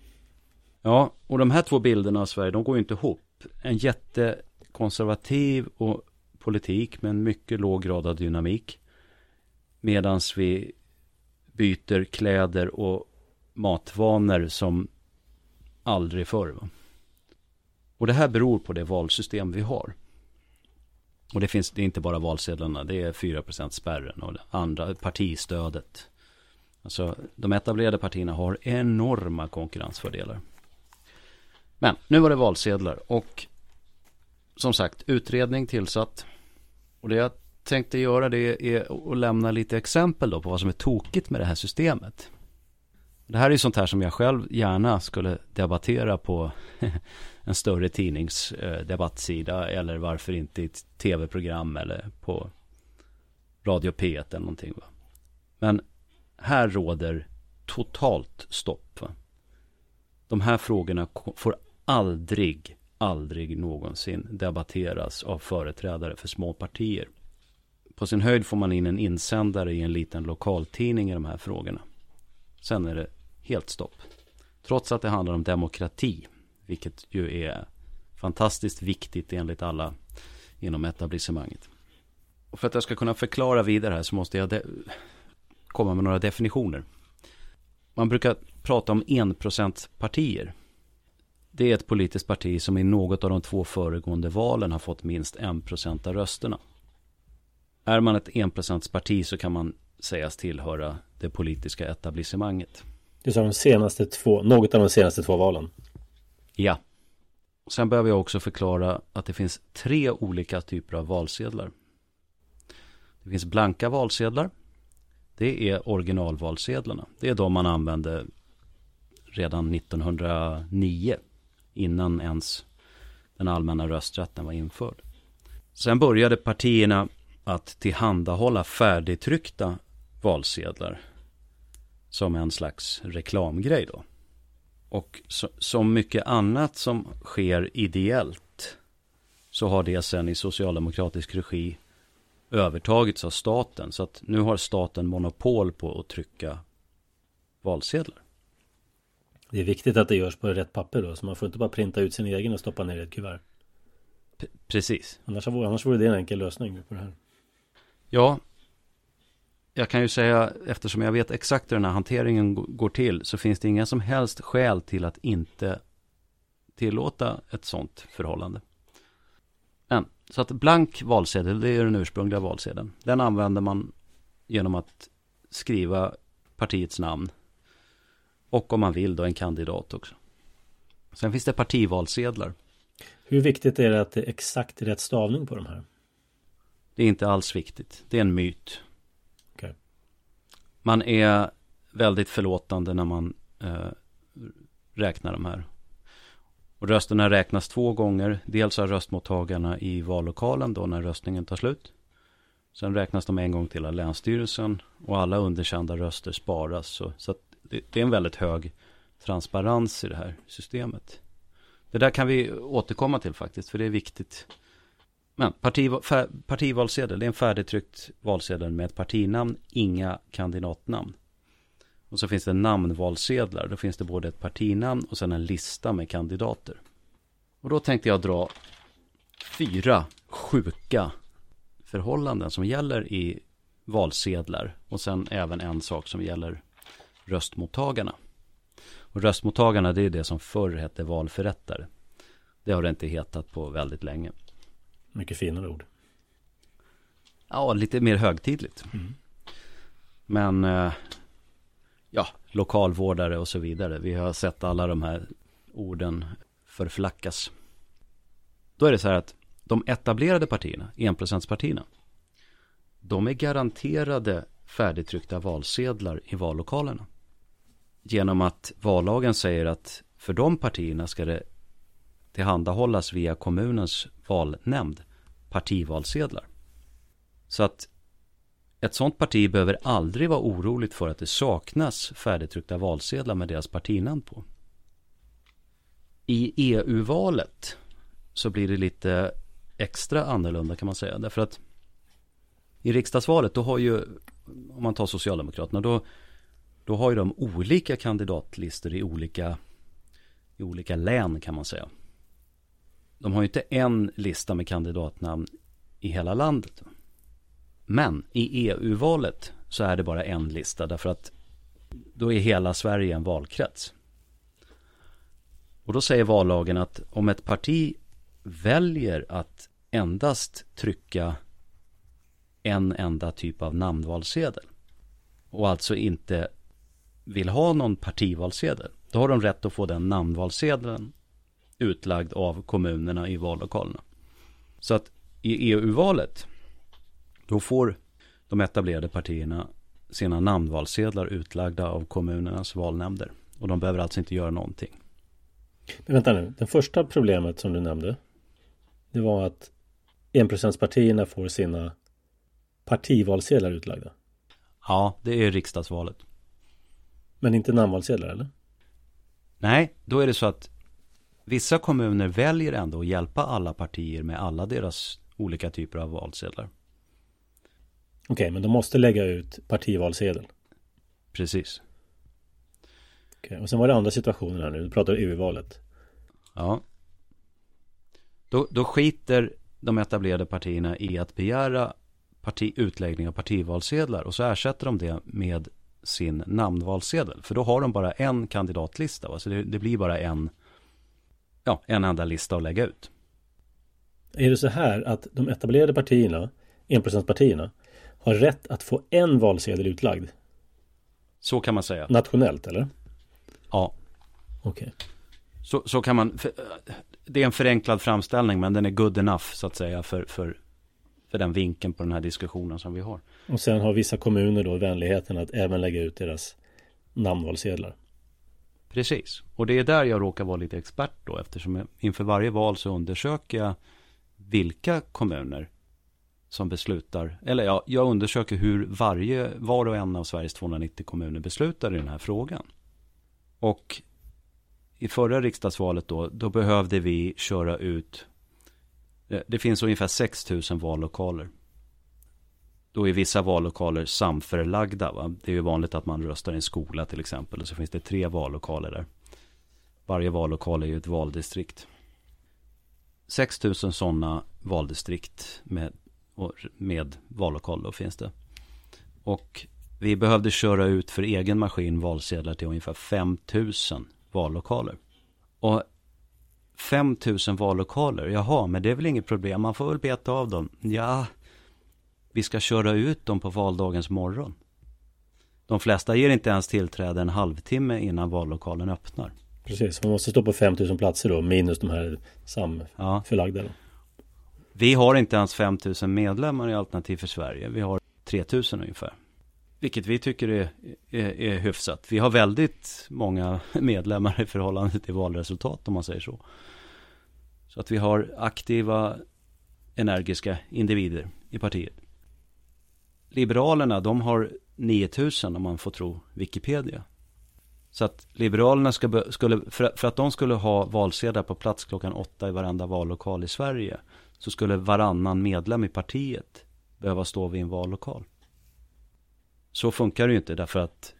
A: Ja, och de här två bilderna av Sverige, de går ju inte ihop. En jättekonservativ och politik med en mycket låg grad av dynamik. Medan vi byter kläder och matvanor som aldrig förr. Och det här beror på det valsystem vi har. Och det finns det är inte bara valsedlarna, det är 4% spärren och det andra partistödet. Alltså de etablerade partierna har enorma konkurrensfördelar. Men nu var det valsedlar och som sagt utredning tillsatt. Och det jag tänkte göra det är att lämna lite exempel då på vad som är tokigt med det här systemet. Det här är sånt här som jag själv gärna skulle debattera på en större tidningsdebattsida eh, eller varför inte i ett tv-program eller på Radio P1 eller någonting. Va? Men här råder totalt stopp. Va? De här frågorna får aldrig, aldrig någonsin debatteras av företrädare för små partier. På sin höjd får man in en insändare i en liten lokaltidning i de här frågorna. Sen är det helt stopp. Trots att det handlar om demokrati, vilket ju är fantastiskt viktigt enligt alla inom etablissemanget. Och för att jag ska kunna förklara vidare här så måste jag komma med några definitioner. Man brukar prata om enprocentspartier. Det är ett politiskt parti som i något av de två föregående valen har fått minst en procent av rösterna. Är man ett enprocentsparti så kan man sägas tillhöra det politiska etablissemanget.
B: Du sa de senaste två, något av de senaste två valen.
A: Ja. Sen behöver jag också förklara att det finns tre olika typer av valsedlar. Det finns blanka valsedlar. Det är originalvalsedlarna. Det är de man använde redan 1909. Innan ens den allmänna rösträtten var införd. Sen började partierna att tillhandahålla färdigtryckta valsedlar som en slags reklamgrej då. Och så, som mycket annat som sker ideellt så har det sen i socialdemokratisk regi övertagits av staten. Så att nu har staten monopol på att trycka valsedlar.
B: Det är viktigt att det görs på rätt papper då. Så man får inte bara printa ut sin egen och stoppa ner i ett kuvert.
A: P precis.
B: Annars, annars vore det en enkel lösning på det här.
A: Ja, jag kan ju säga, eftersom jag vet exakt hur den här hanteringen går till, så finns det inga som helst skäl till att inte tillåta ett sånt förhållande. Men, så att blank valsedel, det är den ursprungliga valsedeln. Den använder man genom att skriva partiets namn. Och om man vill då en kandidat också. Sen finns det partivalsedlar.
B: Hur viktigt är det att det är exakt rätt stavning på de här?
A: Det är inte alls viktigt. Det är en myt man är väldigt förlåtande när man eh, räknar de här. Och rösterna räknas två gånger. Dels av röstmottagarna i vallokalen då när röstningen tar slut. Sen räknas de en gång till av Länsstyrelsen. Och alla underkända röster sparas. Så, så det, det är en väldigt hög transparens i det här systemet. Det där kan vi återkomma till faktiskt, för det är viktigt. Men parti, partivalsedel, det är en färdigtryckt valsedel med ett partinamn, inga kandidatnamn. Och så finns det namnvalsedlar, då finns det både ett partinamn och sen en lista med kandidater. Och då tänkte jag dra fyra sjuka förhållanden som gäller i valsedlar och sen även en sak som gäller röstmottagarna. Och röstmottagarna det är det som förr hette valförrättare. Det har det inte hetat på väldigt länge.
B: Mycket finare ord.
A: Ja, lite mer högtidligt. Mm. Men eh, ja, lokalvårdare och så vidare. Vi har sett alla de här orden förflackas. Då är det så här att de etablerade partierna, enprocentspartierna, de är garanterade färdigtryckta valsedlar i vallokalerna. Genom att vallagen säger att för de partierna ska det tillhandahållas via kommunens valnämnd partivalsedlar. Så att ett sådant parti behöver aldrig vara oroligt för att det saknas färdigtryckta valsedlar med deras partinamn på. I EU-valet så blir det lite extra annorlunda kan man säga. Därför att i riksdagsvalet då har ju, om man tar Socialdemokraterna, då, då har ju de olika kandidatlistor i olika, i olika län kan man säga de har ju inte en lista med kandidatnamn i hela landet. Men i EU-valet så är det bara en lista därför att då är hela Sverige en valkrets. Och då säger vallagen att om ett parti väljer att endast trycka en enda typ av namnvalsedel. Och alltså inte vill ha någon partivalsedel. Då har de rätt att få den namnvalsedeln utlagd av kommunerna i vallokalerna. Så att i EU-valet då får de etablerade partierna sina namnvalsedlar utlagda av kommunernas valnämnder. Och de behöver alltså inte göra någonting.
B: Men vänta nu, det första problemet som du nämnde Det var att enprocentspartierna får sina partivalsedlar utlagda.
A: Ja, det är riksdagsvalet.
B: Men inte namnvalsedlar eller?
A: Nej, då är det så att vissa kommuner väljer ändå att hjälpa alla partier med alla deras olika typer av valsedlar.
B: Okej, okay, men de måste lägga ut partivalsedel.
A: Precis.
B: Okay, och sen var det andra situationer här nu. Du pratar EU-valet.
A: Ja. Då, då skiter de etablerade partierna i att begära parti, utläggning av partivalsedlar och så ersätter de det med sin namnvalsedel. För då har de bara en kandidatlista. Va? Så det, det, blir bara en, ja, en enda lista att lägga ut.
B: Är det så här att de etablerade partierna, enprocentspartierna, har rätt att få en valsedel utlagd?
A: Så kan man säga.
B: Nationellt eller?
A: Ja.
B: Okej. Okay.
A: Så, så kan man, det är en förenklad framställning men den är good enough så att säga för, för, för den vinkeln på den här diskussionen som vi har.
B: Och sen har vissa kommuner då vänligheten att även lägga ut deras namnvalsedlar.
A: Precis, och det är där jag råkar vara lite expert då eftersom inför varje val så undersöker jag vilka kommuner som beslutar, eller ja, jag undersöker hur varje, var och en av Sveriges 290 kommuner beslutar i den här frågan. Och i förra riksdagsvalet då, då behövde vi köra ut, det finns ungefär 6 000 vallokaler. Då är vissa vallokaler samförlagda. Va? Det är ju vanligt att man röstar i en skola till exempel. Och så finns det tre vallokaler där. Varje vallokal är ju ett valdistrikt. 6 000 sådana valdistrikt med, med vallokal då finns det. Och vi behövde köra ut för egen maskin valsedlar till ungefär 5 000 vallokaler. Och 5000 vallokaler, jaha, men det är väl inget problem, man får väl beta av dem. Ja, vi ska köra ut dem på valdagens morgon. De flesta ger inte ens tillträde en halvtimme innan vallokalen öppnar.
B: Precis, man måste stå på 5000 platser då, minus de här samförlagda. Ja.
A: Vi har inte ens 5000 medlemmar i Alternativ för Sverige. Vi har 3000 ungefär. Vilket vi tycker är, är, är hyfsat. Vi har väldigt många medlemmar i förhållande till valresultat om man säger så. Så att vi har aktiva, energiska individer i partiet. Liberalerna, de har 9000 om man får tro Wikipedia. Så att Liberalerna ska, skulle, för, för att de skulle ha valsedlar på plats klockan åtta i varenda vallokal i Sverige, så skulle varannan medlem i partiet behöva stå vid en vallokal. Så funkar det ju inte därför att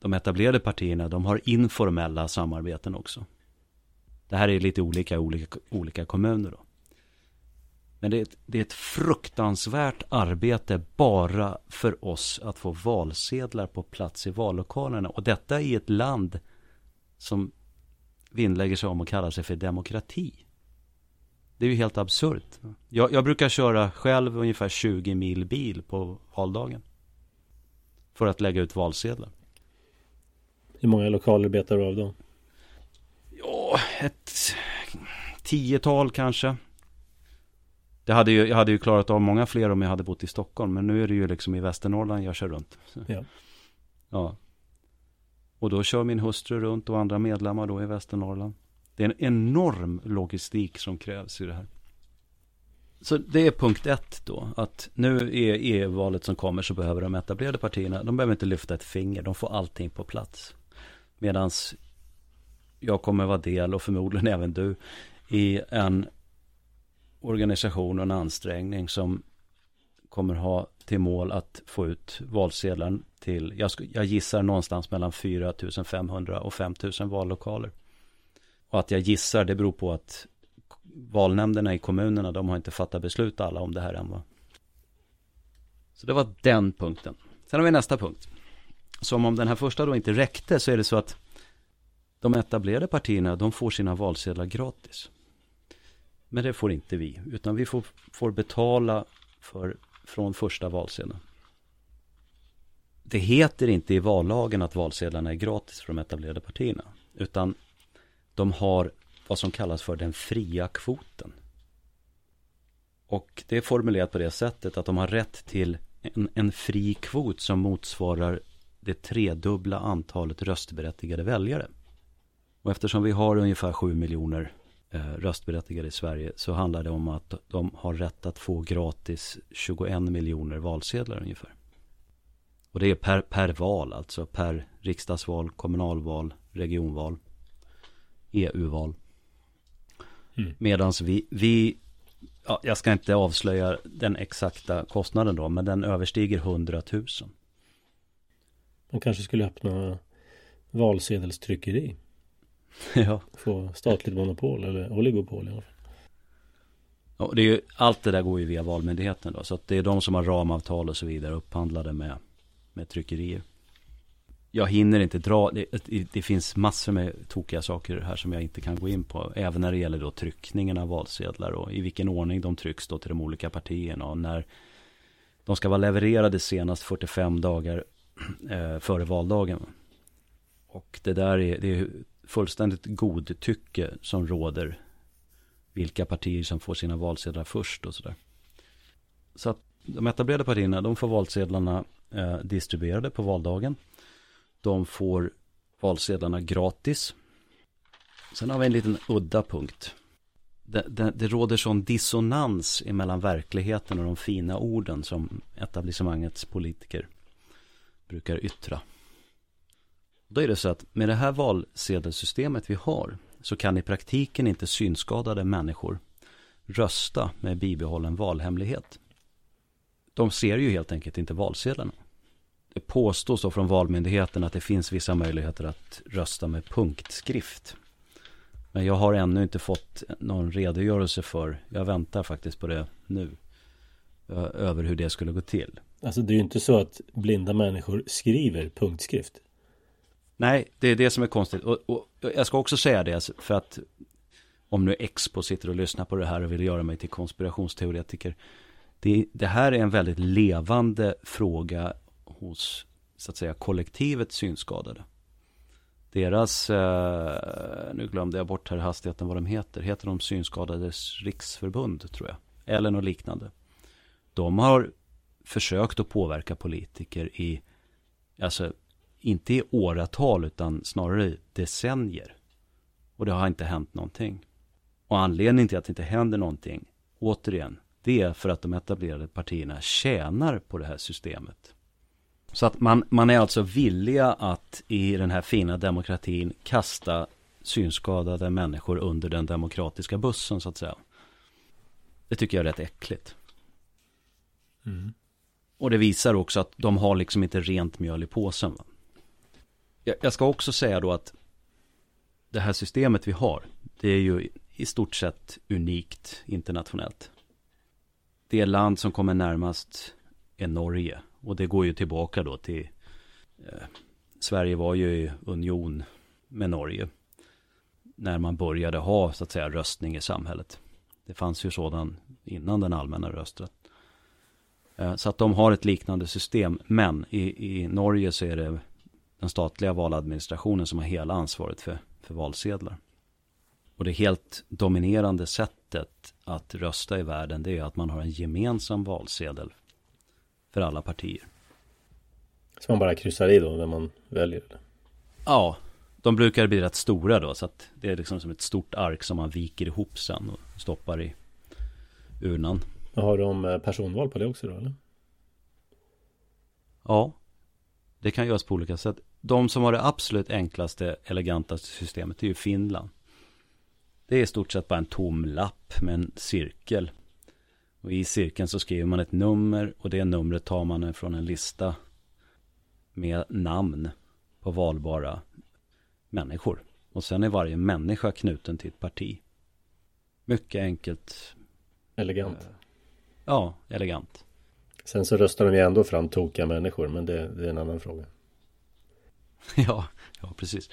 A: de etablerade partierna, de har informella samarbeten också. Det här är lite olika i olika, olika kommuner då. Men det är, ett, det är ett fruktansvärt arbete bara för oss att få valsedlar på plats i vallokalerna. Och detta i ett land som vinnlägger sig om att kalla sig för demokrati. Det är ju helt absurt. Jag, jag brukar köra själv ungefär 20 mil bil på valdagen för att lägga ut valsedlar.
B: Hur många lokaler betar du av då?
A: Ja, ett tiotal kanske. Det hade ju, jag hade ju klarat av många fler om jag hade bott i Stockholm. Men nu är det ju liksom i Västernorrland jag kör runt.
B: Ja.
A: ja. Och då kör min hustru runt och andra medlemmar då i Västernorrland. Det är en enorm logistik som krävs i det här. Så det är punkt ett då. Att nu är EU-valet som kommer så behöver de etablerade partierna, de behöver inte lyfta ett finger. De får allting på plats. Medan jag kommer vara del och förmodligen även du i en organisation och en ansträngning som kommer ha till mål att få ut valsedeln till, jag, jag gissar någonstans mellan 4 500 och 5 000 vallokaler. Och att jag gissar, det beror på att valnämnderna i kommunerna, de har inte fattat beslut alla om det här än va. Så det var den punkten. Sen har vi nästa punkt. Som om den här första då inte räckte så är det så att de etablerade partierna, de får sina valsedlar gratis. Men det får inte vi, utan vi får, får betala för, från första valsedeln. Det heter inte i vallagen att valsedlarna är gratis för de etablerade partierna. Utan de har vad som kallas för den fria kvoten. Och det är formulerat på det sättet att de har rätt till en, en fri kvot som motsvarar det tredubbla antalet röstberättigade väljare. Och eftersom vi har ungefär 7 miljoner röstberättigade i Sverige så handlar det om att de har rätt att få gratis 21 miljoner valsedlar ungefär. Och det är per, per val, alltså per riksdagsval, kommunalval, regionval, EU-val. Mm. Medan vi, vi ja, jag ska inte avslöja den exakta kostnaden då, men den överstiger 100 000.
B: Man kanske skulle öppna valsedelstryckeri.
A: ja.
B: Få statligt monopol eller oligopol i alla fall.
A: Ja, det är ju, allt det där går ju via Valmyndigheten då. Så att det är de som har ramavtal och så vidare upphandlade med, med tryckerier jag hinner inte dra, det, det, finns massor med tokiga saker här som jag inte kan gå in på. Även när det gäller då tryckningen av valsedlar och i vilken ordning de trycks då till de olika partierna. Och när de ska vara levererade senast 45 dagar eh, före valdagen. Och det där är, det är fullständigt godtycke som råder. Vilka partier som får sina valsedlar först och sådär. Så att de etablerade partierna, de får valsedlarna eh, distribuerade på valdagen. De får valsedlarna gratis. Sen har vi en liten udda punkt. Det, det, det råder sån dissonans mellan verkligheten och de fina orden som etablissemangets politiker brukar yttra. Då är det så att med det här valsedelsystemet vi har så kan i praktiken inte synskadade människor rösta med bibehållen valhemlighet. De ser ju helt enkelt inte valsedlarna det påstås då från Valmyndigheten att det finns vissa möjligheter att rösta med punktskrift. Men jag har ännu inte fått någon redogörelse för, jag väntar faktiskt på det nu, över hur det skulle gå till.
B: Alltså det är ju inte så att blinda människor skriver punktskrift.
A: Nej, det är det som är konstigt. Och, och jag ska också säga det, för att om nu Expo sitter och lyssnar på det här och vill göra mig till konspirationsteoretiker. Det, det här är en väldigt levande fråga hos så att säga kollektivet synskadade. Deras, eh, nu glömde jag bort här hastigheten vad de heter, heter de Synskadades riksförbund tror jag. Eller något liknande. De har försökt att påverka politiker i, alltså inte i åratal utan snarare decennier. Och det har inte hänt någonting. Och anledningen till att det inte händer någonting, återigen, det är för att de etablerade partierna tjänar på det här systemet. Så att man, man är alltså villiga att i den här fina demokratin kasta synskadade människor under den demokratiska bussen så att säga. Det tycker jag är rätt äckligt. Mm. Och det visar också att de har liksom inte rent mjöl i påsen. Va? Jag, jag ska också säga då att det här systemet vi har, det är ju i stort sett unikt internationellt. Det land som kommer närmast är Norge. Och det går ju tillbaka då till eh, Sverige var ju i union med Norge. När man började ha så att säga röstning i samhället. Det fanns ju sådan innan den allmänna rösträtt. Eh, så att de har ett liknande system. Men i, i Norge så är det den statliga valadministrationen som har hela ansvaret för, för valsedlar. Och det helt dominerande sättet att rösta i världen det är att man har en gemensam valsedel för alla partier.
B: Så man bara kryssar i då när man väljer? Eller?
A: Ja, de brukar bli rätt stora då så att det är liksom som ett stort ark som man viker ihop sen och stoppar i urnan.
B: Har de eh, personval på det också då eller?
A: Ja, det kan göras på olika sätt. De som har det absolut enklaste, elegantaste systemet är ju Finland. Det är i stort sett bara en tom lapp med en cirkel och i cirkeln så skriver man ett nummer och det numret tar man från en lista med namn på valbara människor. Och sen är varje människa knuten till ett parti. Mycket enkelt.
B: Elegant.
A: Ja, elegant.
B: Sen så röstar de ju ändå fram tokiga människor, men det, det är en annan fråga.
A: ja, ja precis.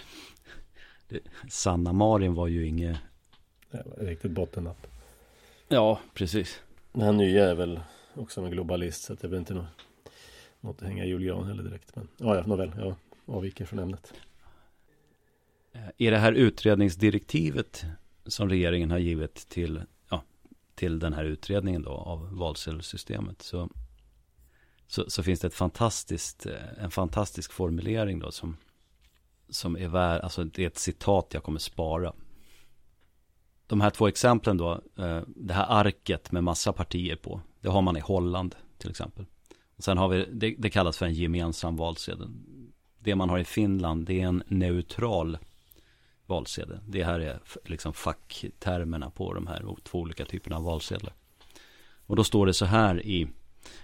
A: Det, Sanna Marin var ju inget...
B: Riktigt bottennapp.
A: Ja, precis.
B: Den här nya är väl också en globalist så det är väl inte något, något att hänga i julgran heller direkt. Men ja, ja, nåväl, jag avviker från ämnet.
A: I det här utredningsdirektivet som regeringen har givit till, ja, till den här utredningen då av valsedelssystemet så, så, så, finns det ett fantastiskt, eh, en fantastisk formulering då som, som är värd, alltså det är ett citat jag kommer spara. De här två exemplen då, eh, det här arket med massa partier på, det har man i Holland till exempel. Och sen har vi, det, det kallas för en gemensam valsedel. Det man har i Finland, det är en neutral valsedel. Det här är liksom facktermerna på de här två olika typerna av valsedlar. Och då står det så här i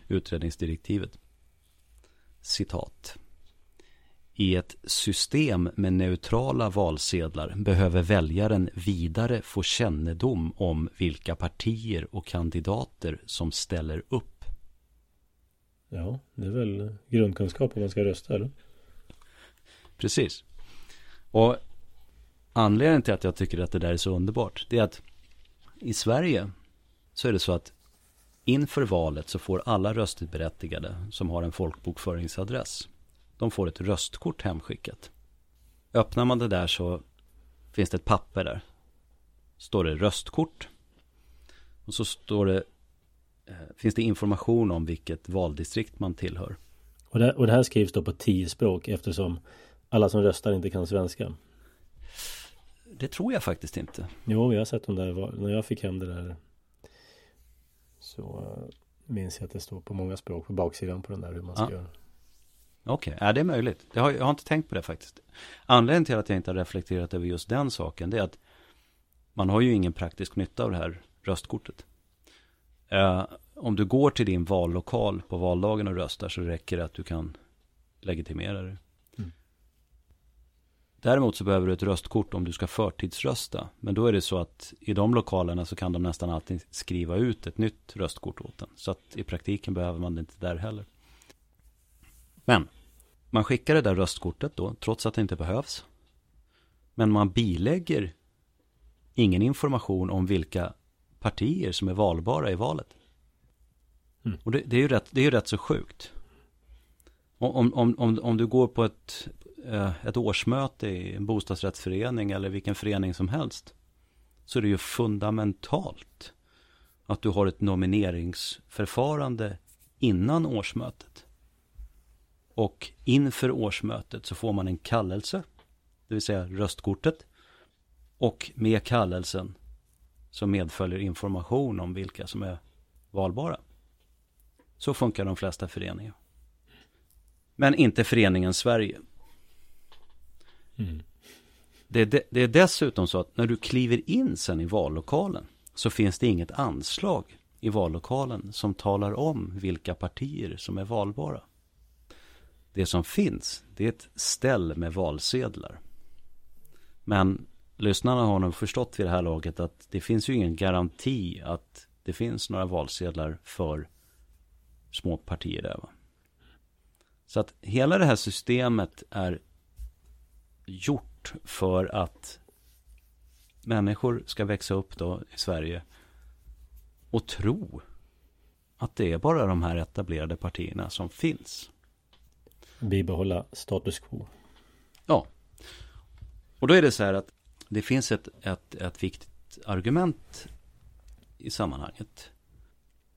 A: utredningsdirektivet. Citat. I ett system med neutrala valsedlar behöver väljaren vidare få kännedom om vilka partier och kandidater som ställer upp.
B: Ja, det är väl grundkunskap om man ska rösta, eller?
A: Precis. Och anledningen till att jag tycker att det där är så underbart, det är att i Sverige så är det så att inför valet så får alla röstberättigade som har en folkbokföringsadress, de får ett röstkort hemskickat. Öppnar man det där så finns det ett papper där. Står det röstkort. Och så står det, eh, finns det information om vilket valdistrikt man tillhör.
B: Och det, och det här skrivs då på tio språk eftersom alla som röstar inte kan svenska.
A: Det tror jag faktiskt inte.
B: Jo, jag har sett de där, när jag fick hem det där så uh, minns jag att det står på många språk på baksidan på den där hur man ska ja. göra.
A: Okej, okay. ja det är möjligt. Jag har, jag har inte tänkt på det faktiskt. Anledningen till att jag inte har reflekterat över just den saken det är att man har ju ingen praktisk nytta av det här röstkortet. Uh, om du går till din vallokal på valdagen och röstar så räcker det att du kan legitimera dig. Däremot så behöver du ett röstkort om du ska förtidsrösta. Men då är det så att i de lokalerna så kan de nästan alltid skriva ut ett nytt röstkort åt den. Så att i praktiken behöver man det inte där heller. Men man skickar det där röstkortet då, trots att det inte behövs. Men man bilägger ingen information om vilka partier som är valbara i valet. Mm. Och det, det, är ju rätt, det är ju rätt så sjukt. Om, om, om, om du går på ett, Eh, ett årsmöte i en bostadsrättsförening eller vilken förening som helst så är det ju fundamentalt att du har ett nomineringsförfarande innan årsmötet. Och inför årsmötet så får man en kallelse, det vill säga röstkortet. Och med kallelsen så medföljer information om vilka som är valbara. Så funkar de flesta föreningar. Men inte föreningen Sverige. Mm. Det, är det är dessutom så att när du kliver in sen i vallokalen så finns det inget anslag i vallokalen som talar om vilka partier som är valbara. Det som finns, det är ett ställ med valsedlar. Men lyssnarna har nog förstått vid det här laget att det finns ju ingen garanti att det finns några valsedlar för små partier där. Va? Så att hela det här systemet är gjort för att människor ska växa upp då i Sverige och tro att det är bara de här etablerade partierna som finns.
B: Bibehålla status quo.
A: Ja. Och då är det så här att det finns ett, ett, ett viktigt argument i sammanhanget.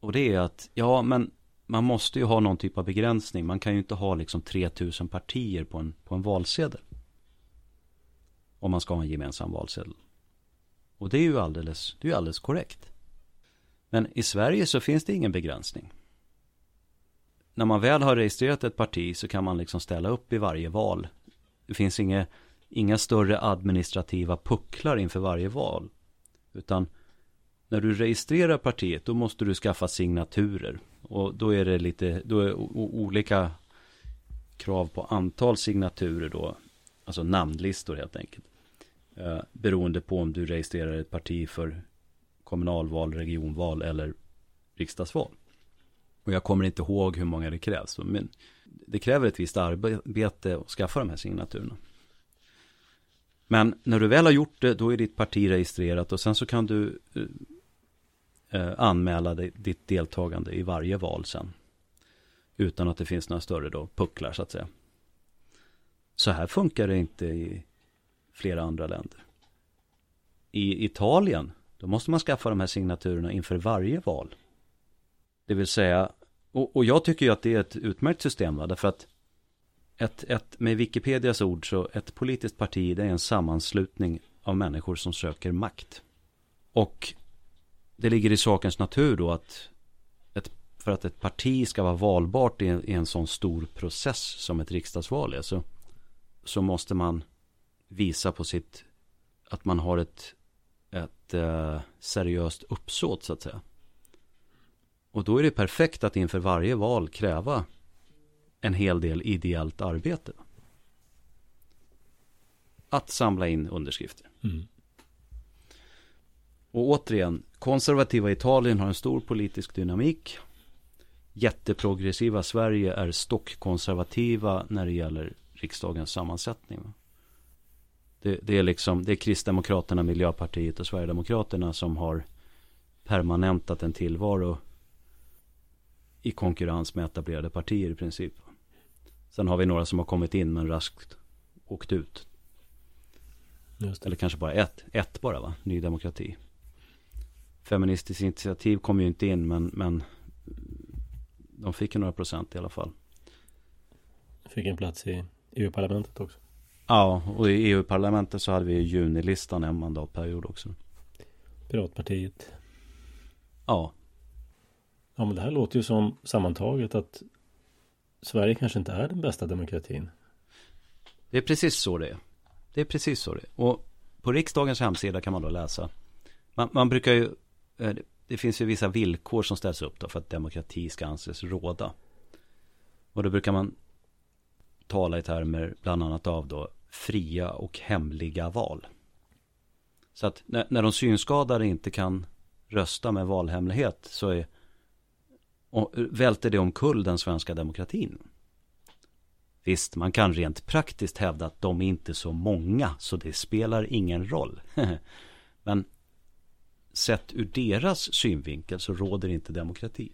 A: Och det är att, ja men man måste ju ha någon typ av begränsning. Man kan ju inte ha liksom 3000 partier på en, på en valsedel. Om man ska ha en gemensam valsedel. Och det är ju alldeles, det är alldeles korrekt. Men i Sverige så finns det ingen begränsning. När man väl har registrerat ett parti så kan man liksom ställa upp i varje val. Det finns inga, inga större administrativa pucklar inför varje val. Utan när du registrerar partiet då måste du skaffa signaturer. Och då är det lite, då är olika krav på antal signaturer då. Alltså namnlistor helt enkelt. Eh, beroende på om du registrerar ett parti för kommunalval, regionval eller riksdagsval. Och jag kommer inte ihåg hur många det krävs. Men det kräver ett visst arbete att skaffa de här signaturerna. Men när du väl har gjort det, då är ditt parti registrerat och sen så kan du eh, eh anmäla ditt deltagande i varje val sen. Utan att det finns några större då pucklar så att säga. Så här funkar det inte i flera andra länder. I Italien, då måste man skaffa de här signaturerna inför varje val. Det vill säga, och, och jag tycker ju att det är ett utmärkt system, va? därför att ett, ett, med Wikipedias ord så ett politiskt parti det är en sammanslutning av människor som söker makt. Och det ligger i sakens natur då att ett, för att ett parti ska vara valbart i en, i en sån stor process som ett riksdagsval är så, så måste man visa på sitt att man har ett, ett eh, seriöst uppsåt så att säga. Och då är det perfekt att inför varje val kräva en hel del ideellt arbete. Att samla in underskrifter. Mm. Och återigen, konservativa Italien har en stor politisk dynamik. Jätteprogressiva Sverige är stockkonservativa när det gäller riksdagens sammansättning. Det, det, är liksom, det är Kristdemokraterna, Miljöpartiet och Sverigedemokraterna som har permanentat en tillvaro i konkurrens med etablerade partier i princip. Sen har vi några som har kommit in men raskt åkt ut. Eller kanske bara ett, ett bara va, Ny Demokrati. Feministiskt initiativ kom ju inte in men, men de fick ju några procent i alla fall.
B: Fick en plats i EU-parlamentet också.
A: Ja, och i EU-parlamentet så hade vi junilistan en mandatperiod också.
B: Piratpartiet.
A: Ja.
B: Ja, men det här låter ju som sammantaget att Sverige kanske inte är den bästa demokratin.
A: Det är precis så det är. Det är precis så det är. Och på riksdagens hemsida kan man då läsa. Man, man brukar ju, eh, det finns ju vissa villkor som ställs upp då för att demokrati ska anses råda. Och då brukar man tala i termer bland annat av då fria och hemliga val. Så att när, när de synskadade inte kan rösta med valhemlighet så är och välter det omkull den svenska demokratin. Visst, man kan rent praktiskt hävda att de är inte så många så det spelar ingen roll. Men sett ur deras synvinkel så råder inte demokrati.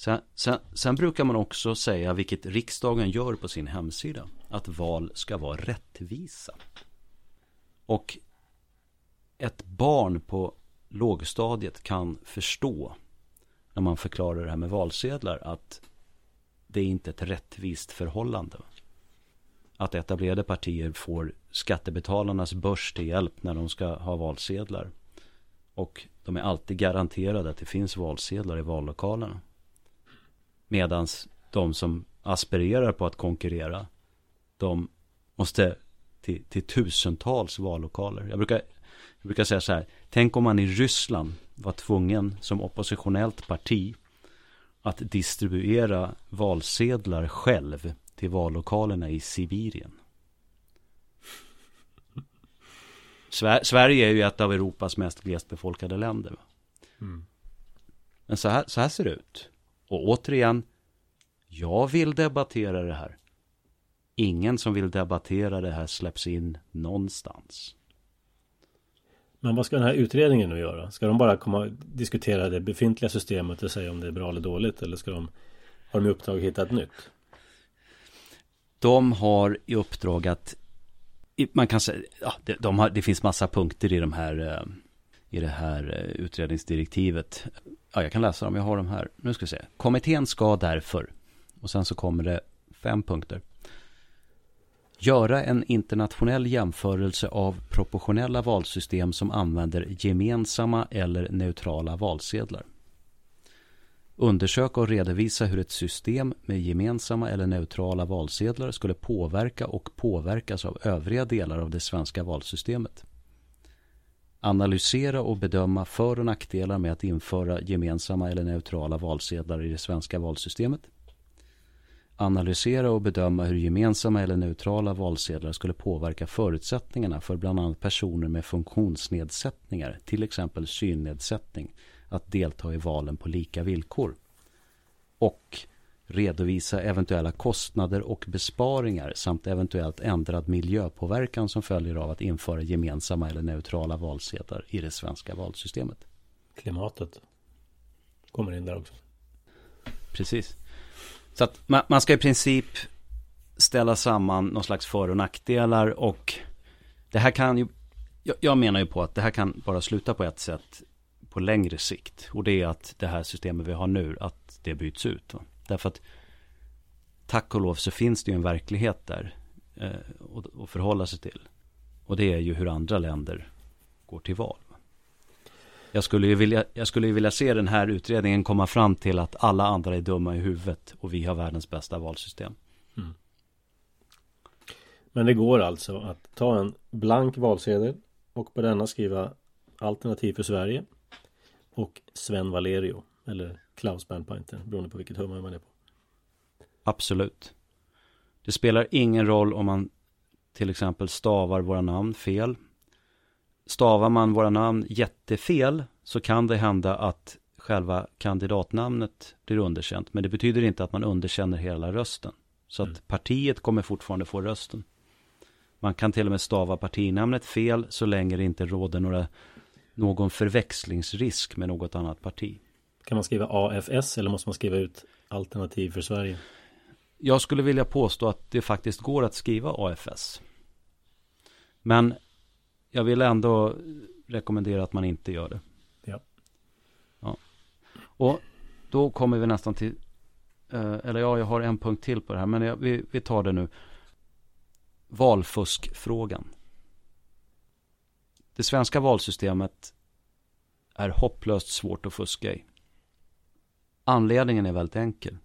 A: Sen, sen, sen, brukar man också säga, vilket riksdagen gör på sin hemsida, att val ska vara rättvisa. Och ett barn på lågstadiet kan förstå när man förklarar det här med valsedlar att det är inte ett rättvist förhållande. Att etablerade partier får skattebetalarnas börs till hjälp när de ska ha valsedlar. Och de är alltid garanterade att det finns valsedlar i vallokalerna. Medan de som aspirerar på att konkurrera, de måste till, till tusentals vallokaler. Jag brukar, jag brukar säga så här, tänk om man i Ryssland var tvungen som oppositionellt parti att distribuera valsedlar själv till vallokalerna i Sibirien. Sverige är ju ett av Europas mest glesbefolkade länder. Mm. Men så här, så här ser det ut. Och återigen, jag vill debattera det här. Ingen som vill debattera det här släpps in någonstans.
B: Men vad ska den här utredningen nu göra? Ska de bara komma och diskutera det befintliga systemet och säga om det är bra eller dåligt? Eller ska de, har de i uppdrag att hitta ett nytt?
A: De har i uppdrag att man kan säga, ja, det, de har, det finns massa punkter i de här eh, i det här eh, utredningsdirektivet. Ja, jag kan läsa dem, jag har dem här. Nu ska vi se. Kommittén ska därför, och sen så kommer det fem punkter göra en internationell jämförelse av proportionella valsystem som använder gemensamma eller neutrala valsedlar. Undersöka och redovisa hur ett system med gemensamma eller neutrala valsedlar skulle påverka och påverkas av övriga delar av det svenska valsystemet. Analysera och bedöma för och nackdelar med att införa gemensamma eller neutrala valsedlar i det svenska valsystemet analysera och bedöma hur gemensamma eller neutrala valsedlar skulle påverka förutsättningarna för bland annat personer med funktionsnedsättningar, till exempel synnedsättning, att delta i valen på lika villkor. Och redovisa eventuella kostnader och besparingar samt eventuellt ändrad miljöpåverkan som följer av att införa gemensamma eller neutrala valsedlar i det svenska valsystemet.
B: klimatet kommer in där också.
A: Precis. Så att man, man ska i princip ställa samman någon slags för och nackdelar och det här kan ju, jag, jag menar ju på att det här kan bara sluta på ett sätt på längre sikt. Och det är att det här systemet vi har nu, att det byts ut. Va? Därför att tack och lov så finns det ju en verklighet där eh, att förhålla sig till. Och det är ju hur andra länder går till val. Jag skulle, ju vilja, jag skulle ju vilja se den här utredningen komma fram till att alla andra är dumma i huvudet och vi har världens bästa valsystem. Mm.
B: Men det går alltså att ta en blank valsedel och på denna skriva Alternativ för Sverige och Sven Valerio eller Klaus Bernpainter beroende på vilket humör man är på.
A: Absolut. Det spelar ingen roll om man till exempel stavar våra namn fel. Stavar man våra namn jättefel så kan det hända att själva kandidatnamnet blir underkänt. Men det betyder inte att man underkänner hela rösten. Så att mm. partiet kommer fortfarande få rösten. Man kan till och med stava partinamnet fel så länge det inte råder några, någon förväxlingsrisk med något annat parti.
B: Kan man skriva AFS eller måste man skriva ut Alternativ för Sverige?
A: Jag skulle vilja påstå att det faktiskt går att skriva AFS. Men jag vill ändå rekommendera att man inte gör det.
B: Ja.
A: ja. Och då kommer vi nästan till, eh, eller ja, jag har en punkt till på det här, men jag, vi, vi tar det nu. Valfuskfrågan. Det svenska valsystemet är hopplöst svårt att fuska i. Anledningen är väldigt enkel.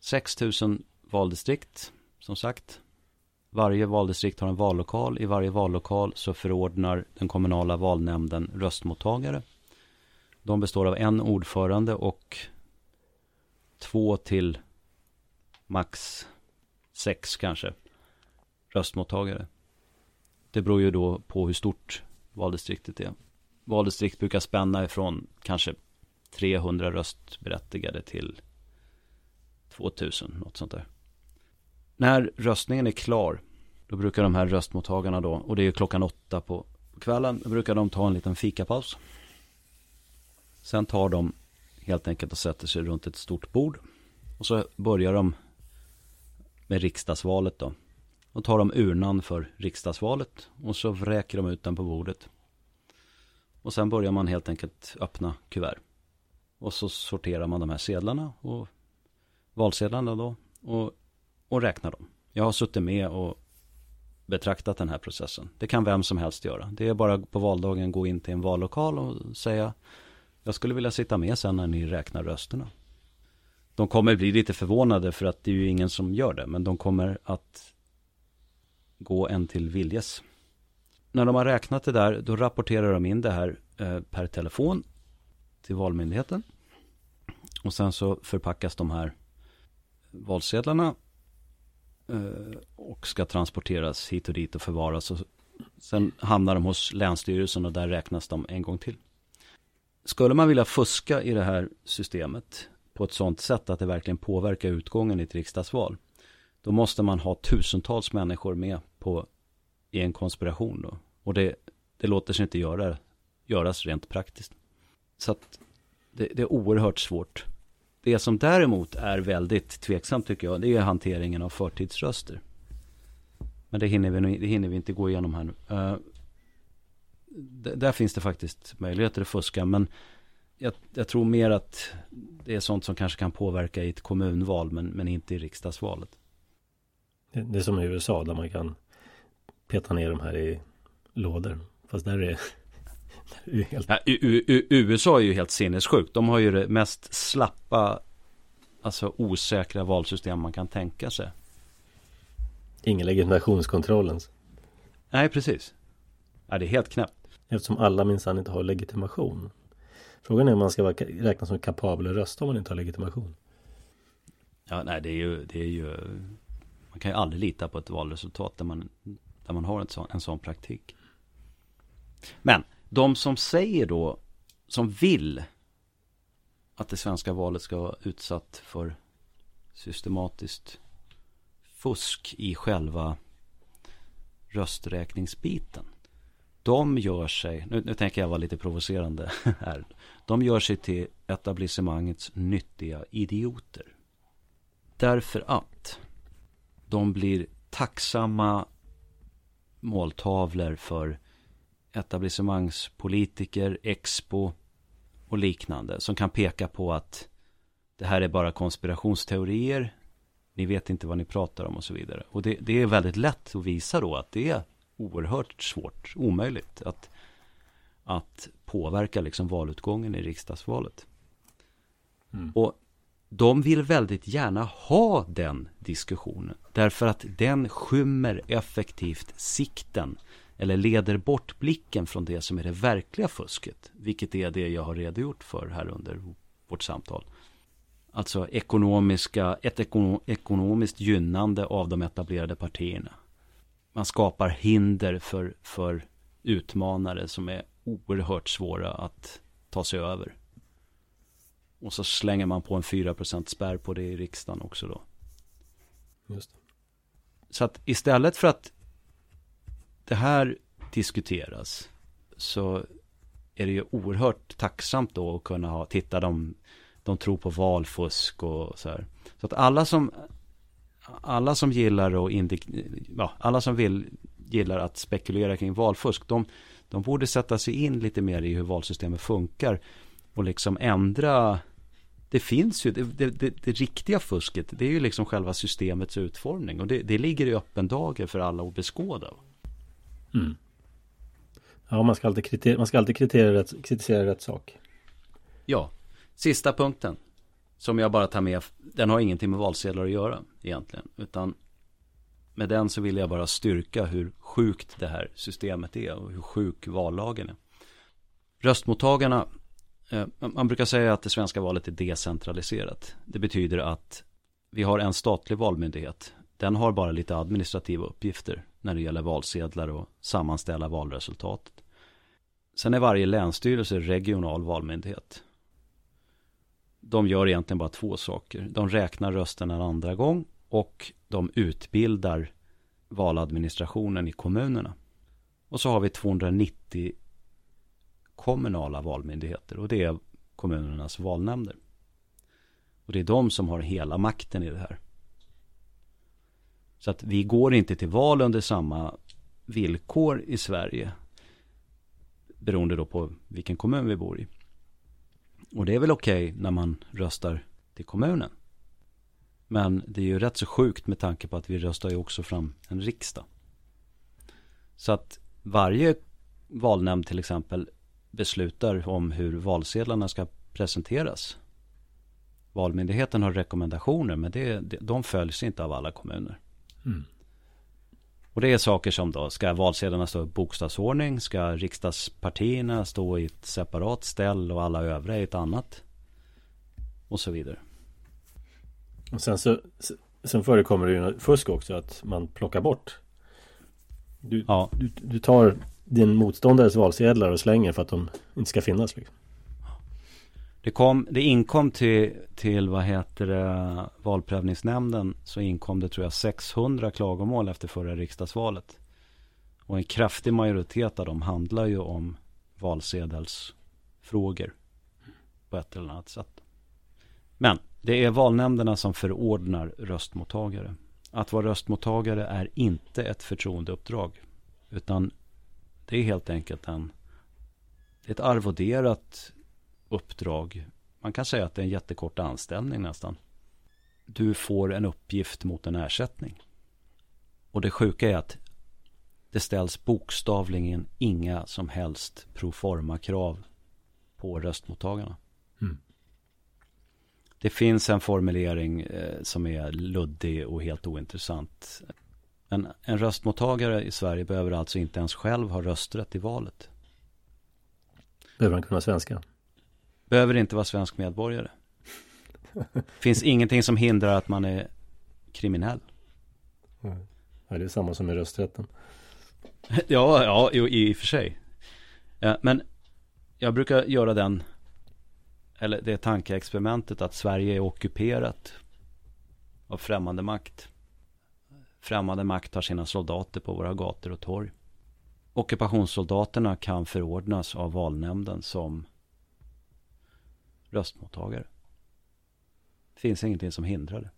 A: 6 000 valdistrikt, som sagt. Varje valdistrikt har en vallokal. I varje vallokal så förordnar den kommunala valnämnden röstmottagare. De består av en ordförande och två till max sex kanske röstmottagare. Det beror ju då på hur stort valdistriktet är. Valdistrikt brukar spänna ifrån kanske 300 röstberättigade till 2000, något sånt där. När röstningen är klar, då brukar de här röstmottagarna då, och det är klockan åtta på kvällen, då brukar de ta en liten fikapaus. Sen tar de helt enkelt och sätter sig runt ett stort bord. Och så börjar de med riksdagsvalet då. Då tar de urnan för riksdagsvalet och så vräker de ut den på bordet. Och sen börjar man helt enkelt öppna kuvert. Och så sorterar man de här sedlarna och valsedlarna då och, och räknar dem. Jag har suttit med och betraktat den här processen. Det kan vem som helst göra. Det är bara på valdagen gå in till en vallokal och säga jag skulle vilja sitta med sen när ni räknar rösterna. De kommer bli lite förvånade för att det är ju ingen som gör det. Men de kommer att gå en till viljes. När de har räknat det där, då rapporterar de in det här eh, per telefon till Valmyndigheten. Och sen så förpackas de här valsedlarna eh, och ska transporteras hit och dit och förvaras. Och sen hamnar de hos Länsstyrelsen och där räknas de en gång till. Skulle man vilja fuska i det här systemet på ett sådant sätt att det verkligen påverkar utgången i ett riksdagsval. Då måste man ha tusentals människor med på, i en konspiration. Då. Och det, det låter sig inte göra, göras rent praktiskt. Så att det, det, är oerhört svårt. Det som däremot är väldigt tveksamt tycker jag, det är hanteringen av förtidsröster. Men det hinner vi, det hinner vi inte gå igenom här nu. Uh, där finns det faktiskt möjligheter att fuska, men jag, jag, tror mer att det är sånt som kanske kan påverka i ett kommunval, men, men inte i riksdagsvalet.
B: Det, det är som i USA där man kan peta ner de här i lådor. Fast där är det
A: Helt... Ja, USA är ju helt sinnessjukt. De har ju det mest slappa, alltså osäkra valsystem man kan tänka sig.
B: Ingen legitimationskontroll ens.
A: Nej, precis. Ja, det är helt knäppt.
B: Eftersom alla minsann inte har legitimation. Frågan är om man ska räknas som kapabel att rösta om man inte har legitimation.
A: Ja, nej, det är ju, det är ju man kan ju aldrig lita på ett valresultat där man, där man har en sån, en sån praktik. Men de som säger då, som vill att det svenska valet ska vara utsatt för systematiskt fusk i själva rösträkningsbiten. de gör sig, nu, nu tänker jag vara lite provocerande här. De gör sig till etablissemangets nyttiga idioter. Därför att de blir tacksamma måltavlor för etablissemangspolitiker, Expo och liknande som kan peka på att det här är bara konspirationsteorier. Ni vet inte vad ni pratar om och så vidare. Och det, det är väldigt lätt att visa då att det är oerhört svårt, omöjligt att, att påverka liksom valutgången i riksdagsvalet. Mm. Och de vill väldigt gärna ha den diskussionen. Därför att den skymmer effektivt sikten. Eller leder bort blicken från det som är det verkliga fusket. Vilket är det jag har redogjort för här under vårt samtal. Alltså ekonomiska, ett ekonomiskt gynnande av de etablerade partierna. Man skapar hinder för, för utmanare som är oerhört svåra att ta sig över. Och så slänger man på en 4% spärr på det i riksdagen också då.
B: Just det.
A: Så att istället för att det här diskuteras så är det ju oerhört tacksamt då att kunna ha, titta de, de tror på valfusk och så här. Så att alla som, alla som gillar och indik, ja, alla som vill, gillar att spekulera kring valfusk, de, de borde sätta sig in lite mer i hur valsystemet funkar och liksom ändra det finns ju, det, det, det, det, riktiga fusket, det är ju liksom själva systemets utformning och det, det ligger i öppen dager för alla att beskåda.
B: Mm. Ja, man ska alltid, kriter, man ska alltid kritisera, rätt, kritisera rätt sak.
A: Ja, sista punkten som jag bara tar med, den har ingenting med valsedlar att göra egentligen, utan med den så vill jag bara styrka hur sjukt det här systemet är och hur sjuk vallagen är. Röstmottagarna eh, man brukar säga att det svenska valet är decentraliserat. Det betyder att vi har en statlig valmyndighet. Den har bara lite administrativa uppgifter när det gäller valsedlar och sammanställa valresultatet. Sen är varje länsstyrelse regional valmyndighet. De gör egentligen bara två saker. De räknar rösterna en andra gång och de utbildar valadministrationen i kommunerna. Och så har vi 290 kommunala valmyndigheter och det är kommunernas valnämnder. Och det är de som har hela makten i det här. Så att vi går inte till val under samma villkor i Sverige. Beroende då på vilken kommun vi bor i. Och det är väl okej okay när man röstar till kommunen. Men det är ju rätt så sjukt med tanke på att vi röstar ju också fram en riksdag. Så att varje valnämnd till exempel beslutar om hur valsedlarna ska presenteras. Valmyndigheten har rekommendationer men det, de följs inte av alla kommuner. Mm. Och det är saker som då, ska valsedlarna stå i bokstavsordning? Ska riksdagspartierna stå i ett separat ställ och alla övriga i ett annat? Och så vidare.
B: Och sen så Sen förekommer det ju fusk också att man plockar bort du, ja. du, du tar din motståndares valsedlar och slänger för att de inte ska finnas. Liksom.
A: Det, kom, det inkom till, till vad heter det, valprövningsnämnden så inkom det tror jag 600 klagomål efter förra riksdagsvalet. Och en kraftig majoritet av dem handlar ju om valsedelsfrågor på ett eller annat sätt. Men det är valnämnderna som förordnar röstmottagare. Att vara röstmottagare är inte ett förtroendeuppdrag. Utan det är helt enkelt en, ett arvoderat uppdrag. Man kan säga att det är en jättekort anställning nästan. Du får en uppgift mot en ersättning. Och det sjuka är att det ställs bokstavligen inga som helst proforma-krav på röstmottagarna. Mm. Det finns en formulering eh, som är luddig och helt ointressant. Men en röstmottagare i Sverige behöver alltså inte ens själv ha rösträtt i valet.
B: Behöver han kunna svenska?
A: Behöver inte vara svensk medborgare. Finns ingenting som hindrar att man är kriminell.
B: Ja, det är samma som med rösträtten.
A: ja, ja, i, i och för sig. Ja, men jag brukar göra den, eller det tankeexperimentet att Sverige är ockuperat av främmande makt. Främmande makt har sina soldater på våra gator och torg. ockupationssoldaterna kan förordnas av valnämnden som röstmottagare. Det finns ingenting som hindrar det.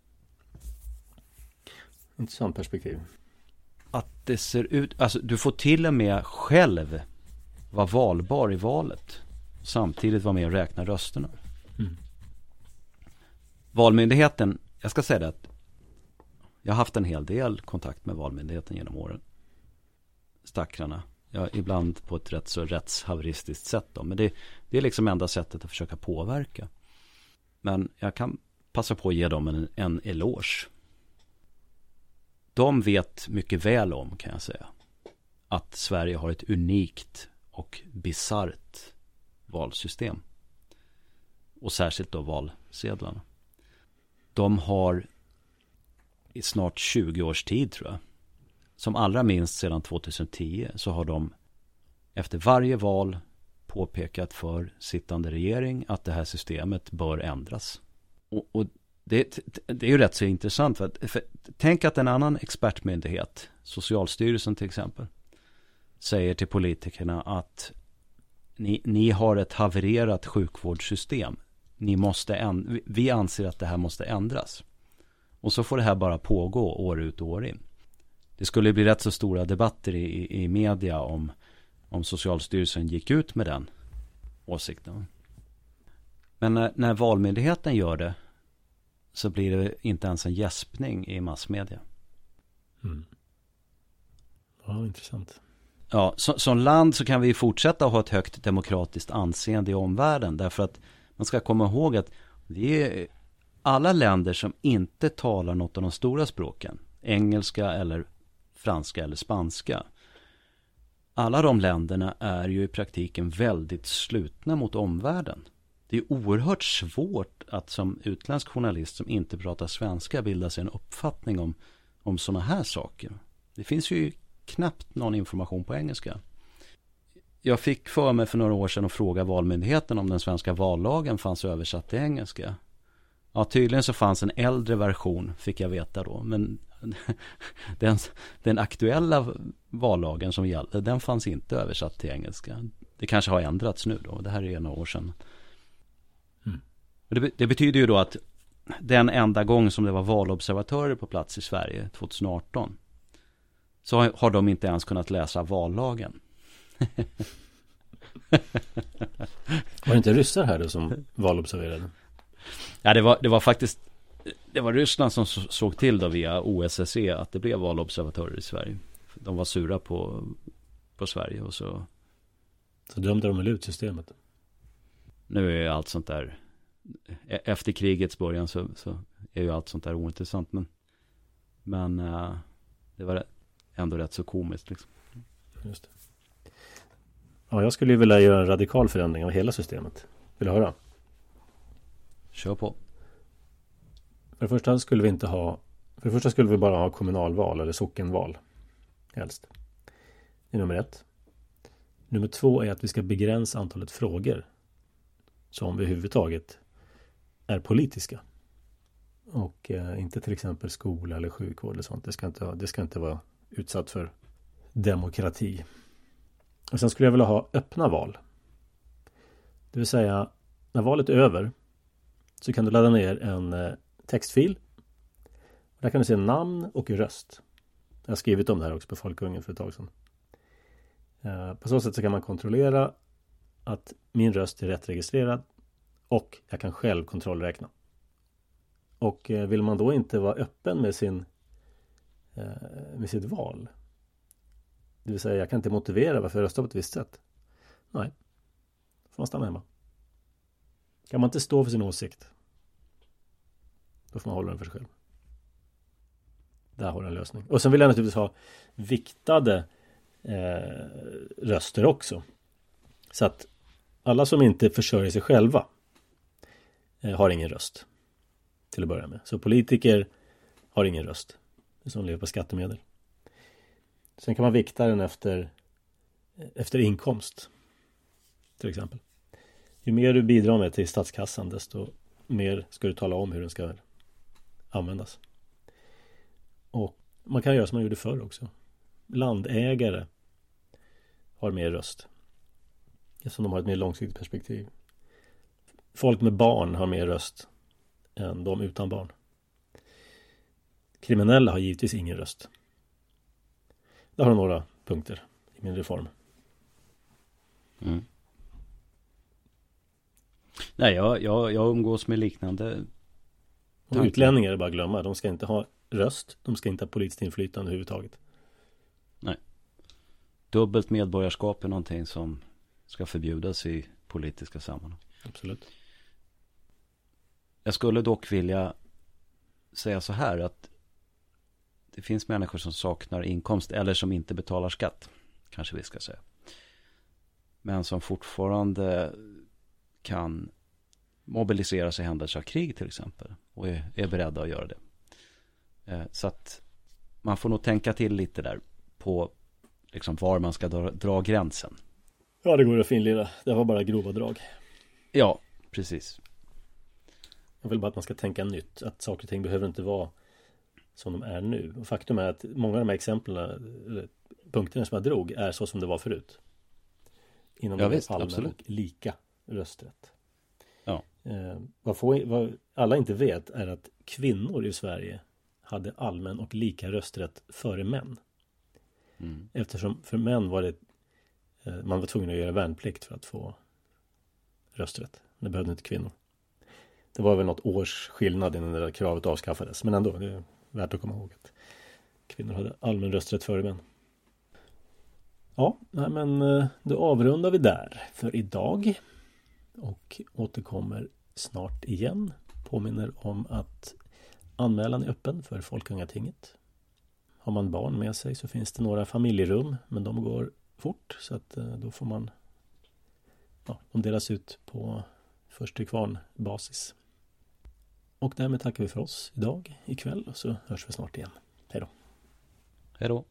B: Intressant perspektiv.
A: Att det ser ut, alltså du får till och med själv vara valbar i valet. Samtidigt vara med och räkna rösterna. Mm. Valmyndigheten, jag ska säga det att jag har haft en hel del kontakt med Valmyndigheten genom åren. Stackarna. Ja, ibland på ett rätt så rättshaveristiskt sätt då. Men det, det är liksom enda sättet att försöka påverka. Men jag kan passa på att ge dem en, en eloge. De vet mycket väl om, kan jag säga, att Sverige har ett unikt och bisarrt valsystem. Och särskilt då valsedlarna. De har i snart 20 års tid tror jag. Som allra minst sedan 2010 så har de efter varje val påpekat för sittande regering att det här systemet bör ändras. Och, och det, det, är ju rätt så intressant. För, att, för tänk att en annan expertmyndighet, Socialstyrelsen till exempel, säger till politikerna att ni, ni har ett havererat sjukvårdssystem. Ni måste vi anser att det här måste ändras. Och så får det här bara pågå år ut och år in. Det skulle bli rätt så stora debatter i, i media om, om Socialstyrelsen gick ut med den åsikten. Men när, när Valmyndigheten gör det så blir det inte ens en gäspning i massmedia.
B: Mm. Ja, intressant.
A: Ja, så, som land så kan vi fortsätta ha ett högt demokratiskt anseende i omvärlden. Därför att man ska komma ihåg att det är alla länder som inte talar något av de stora språken. Engelska eller franska eller spanska. Alla de länderna är ju i praktiken väldigt slutna mot omvärlden. Det är oerhört svårt att som utländsk journalist som inte pratar svenska bilda sig en uppfattning om, om sådana här saker. Det finns ju knappt någon information på engelska. Jag fick för mig för några år sedan att fråga Valmyndigheten om den svenska vallagen fanns översatt till engelska. Ja, tydligen så fanns en äldre version, fick jag veta då. Men den, den aktuella vallagen som gällde, den fanns inte översatt till engelska. Det kanske har ändrats nu då, det här är några år sedan. Mm. Det, det, betyder ju då att den enda gång som det var valobservatörer på plats i Sverige, 2018, så har, har de inte ens kunnat läsa vallagen.
B: var det inte ryssar här då som valobserverade?
A: Ja, det var, det var faktiskt det var Ryssland som såg till då via OSSE att det blev valobservatörer i Sverige. De var sura på, på Sverige och så
B: Så dömde de väl ut systemet?
A: Nu är allt sånt där e-, Efter krigets början så, så är ju allt sånt där ointressant men Men uh, Det var ändå rätt så komiskt liksom. Just det.
B: Ja, jag skulle ju vilja göra en radikal förändring av hela systemet. Vill du höra?
A: Kör på.
B: För det första skulle vi inte ha För det första skulle vi bara ha kommunalval eller sockenval. Helst. Det är nummer ett. Nummer två är att vi ska begränsa antalet frågor som överhuvudtaget är politiska. Och eh, inte till exempel skola eller sjukvård eller sånt. Det ska inte, det ska inte vara utsatt för demokrati. Och sen skulle jag vilja ha öppna val. Det vill säga när valet är över så kan du ladda ner en eh, textfil. Där kan du se namn och röst. Jag har skrivit om det här också på Folkungen för ett tag sedan. Eh, på så sätt så kan man kontrollera att min röst är rätt registrerad och jag kan själv kontrollräkna. Och eh, vill man då inte vara öppen med sin eh, med sitt val. Det vill säga jag kan inte motivera varför jag röstar på ett visst sätt. Nej, då får man stanna hemma. Kan man inte stå för sin åsikt då får man hålla den för sig själv. Där har du en lösning. Och sen vill jag naturligtvis ha viktade eh, röster också. Så att alla som inte försörjer sig själva eh, har ingen röst. Till att börja med. Så politiker har ingen röst. Som lever på skattemedel. Sen kan man vikta den efter efter inkomst. Till exempel. Ju mer du bidrar med till statskassan desto mer ska du tala om hur den ska användas. Och man kan göra som man gjorde förr också. Landägare har mer röst. Eftersom de har ett mer långsiktigt perspektiv. Folk med barn har mer röst än de utan barn. Kriminella har givetvis ingen röst. Det har några punkter i min reform.
A: Mm. Nej, jag, jag, jag umgås med liknande
B: och utlänningar är bara att glömma. De ska inte ha röst. De ska inte ha politiskt inflytande överhuvudtaget.
A: Nej. Dubbelt medborgarskap är någonting som ska förbjudas i politiska sammanhang.
B: Absolut.
A: Jag skulle dock vilja säga så här att det finns människor som saknar inkomst eller som inte betalar skatt. Kanske vi ska säga. Men som fortfarande kan mobilisera sig i händelse av krig till exempel. Och är, är beredda att göra det. Eh, så att man får nog tänka till lite där på liksom var man ska dra, dra gränsen.
B: Ja, det går att finlira. Det var bara grova drag.
A: Ja, precis.
B: Jag vill bara att man ska tänka nytt. Att saker och ting behöver inte vara som de är nu. Och faktum är att många av de här exemplen, punkterna som jag drog, är så som det var förut. Inom
A: Ja, visst, absolut.
B: och lika rösträtt. Eh, vad, få, vad alla inte vet är att kvinnor i Sverige hade allmän och lika rösträtt före män.
A: Mm.
B: Eftersom för män var det eh, man var tvungen att göra värnplikt för att få rösträtt. Det behövde inte kvinnor. Det var väl något års skillnad innan det där kravet avskaffades. Men ändå, det är värt att komma ihåg att kvinnor hade allmän rösträtt före män. Ja, nej, men eh, då avrundar vi där för idag. Och återkommer snart igen. Påminner om att anmälan är öppen för Folkungatinget. Har man barn med sig så finns det några familjerum men de går fort så att eh, då får man ja, de delas ut på först till kvarn basis. Och därmed tackar vi för oss idag ikväll och så hörs vi snart igen. Hej då!
A: Hej då.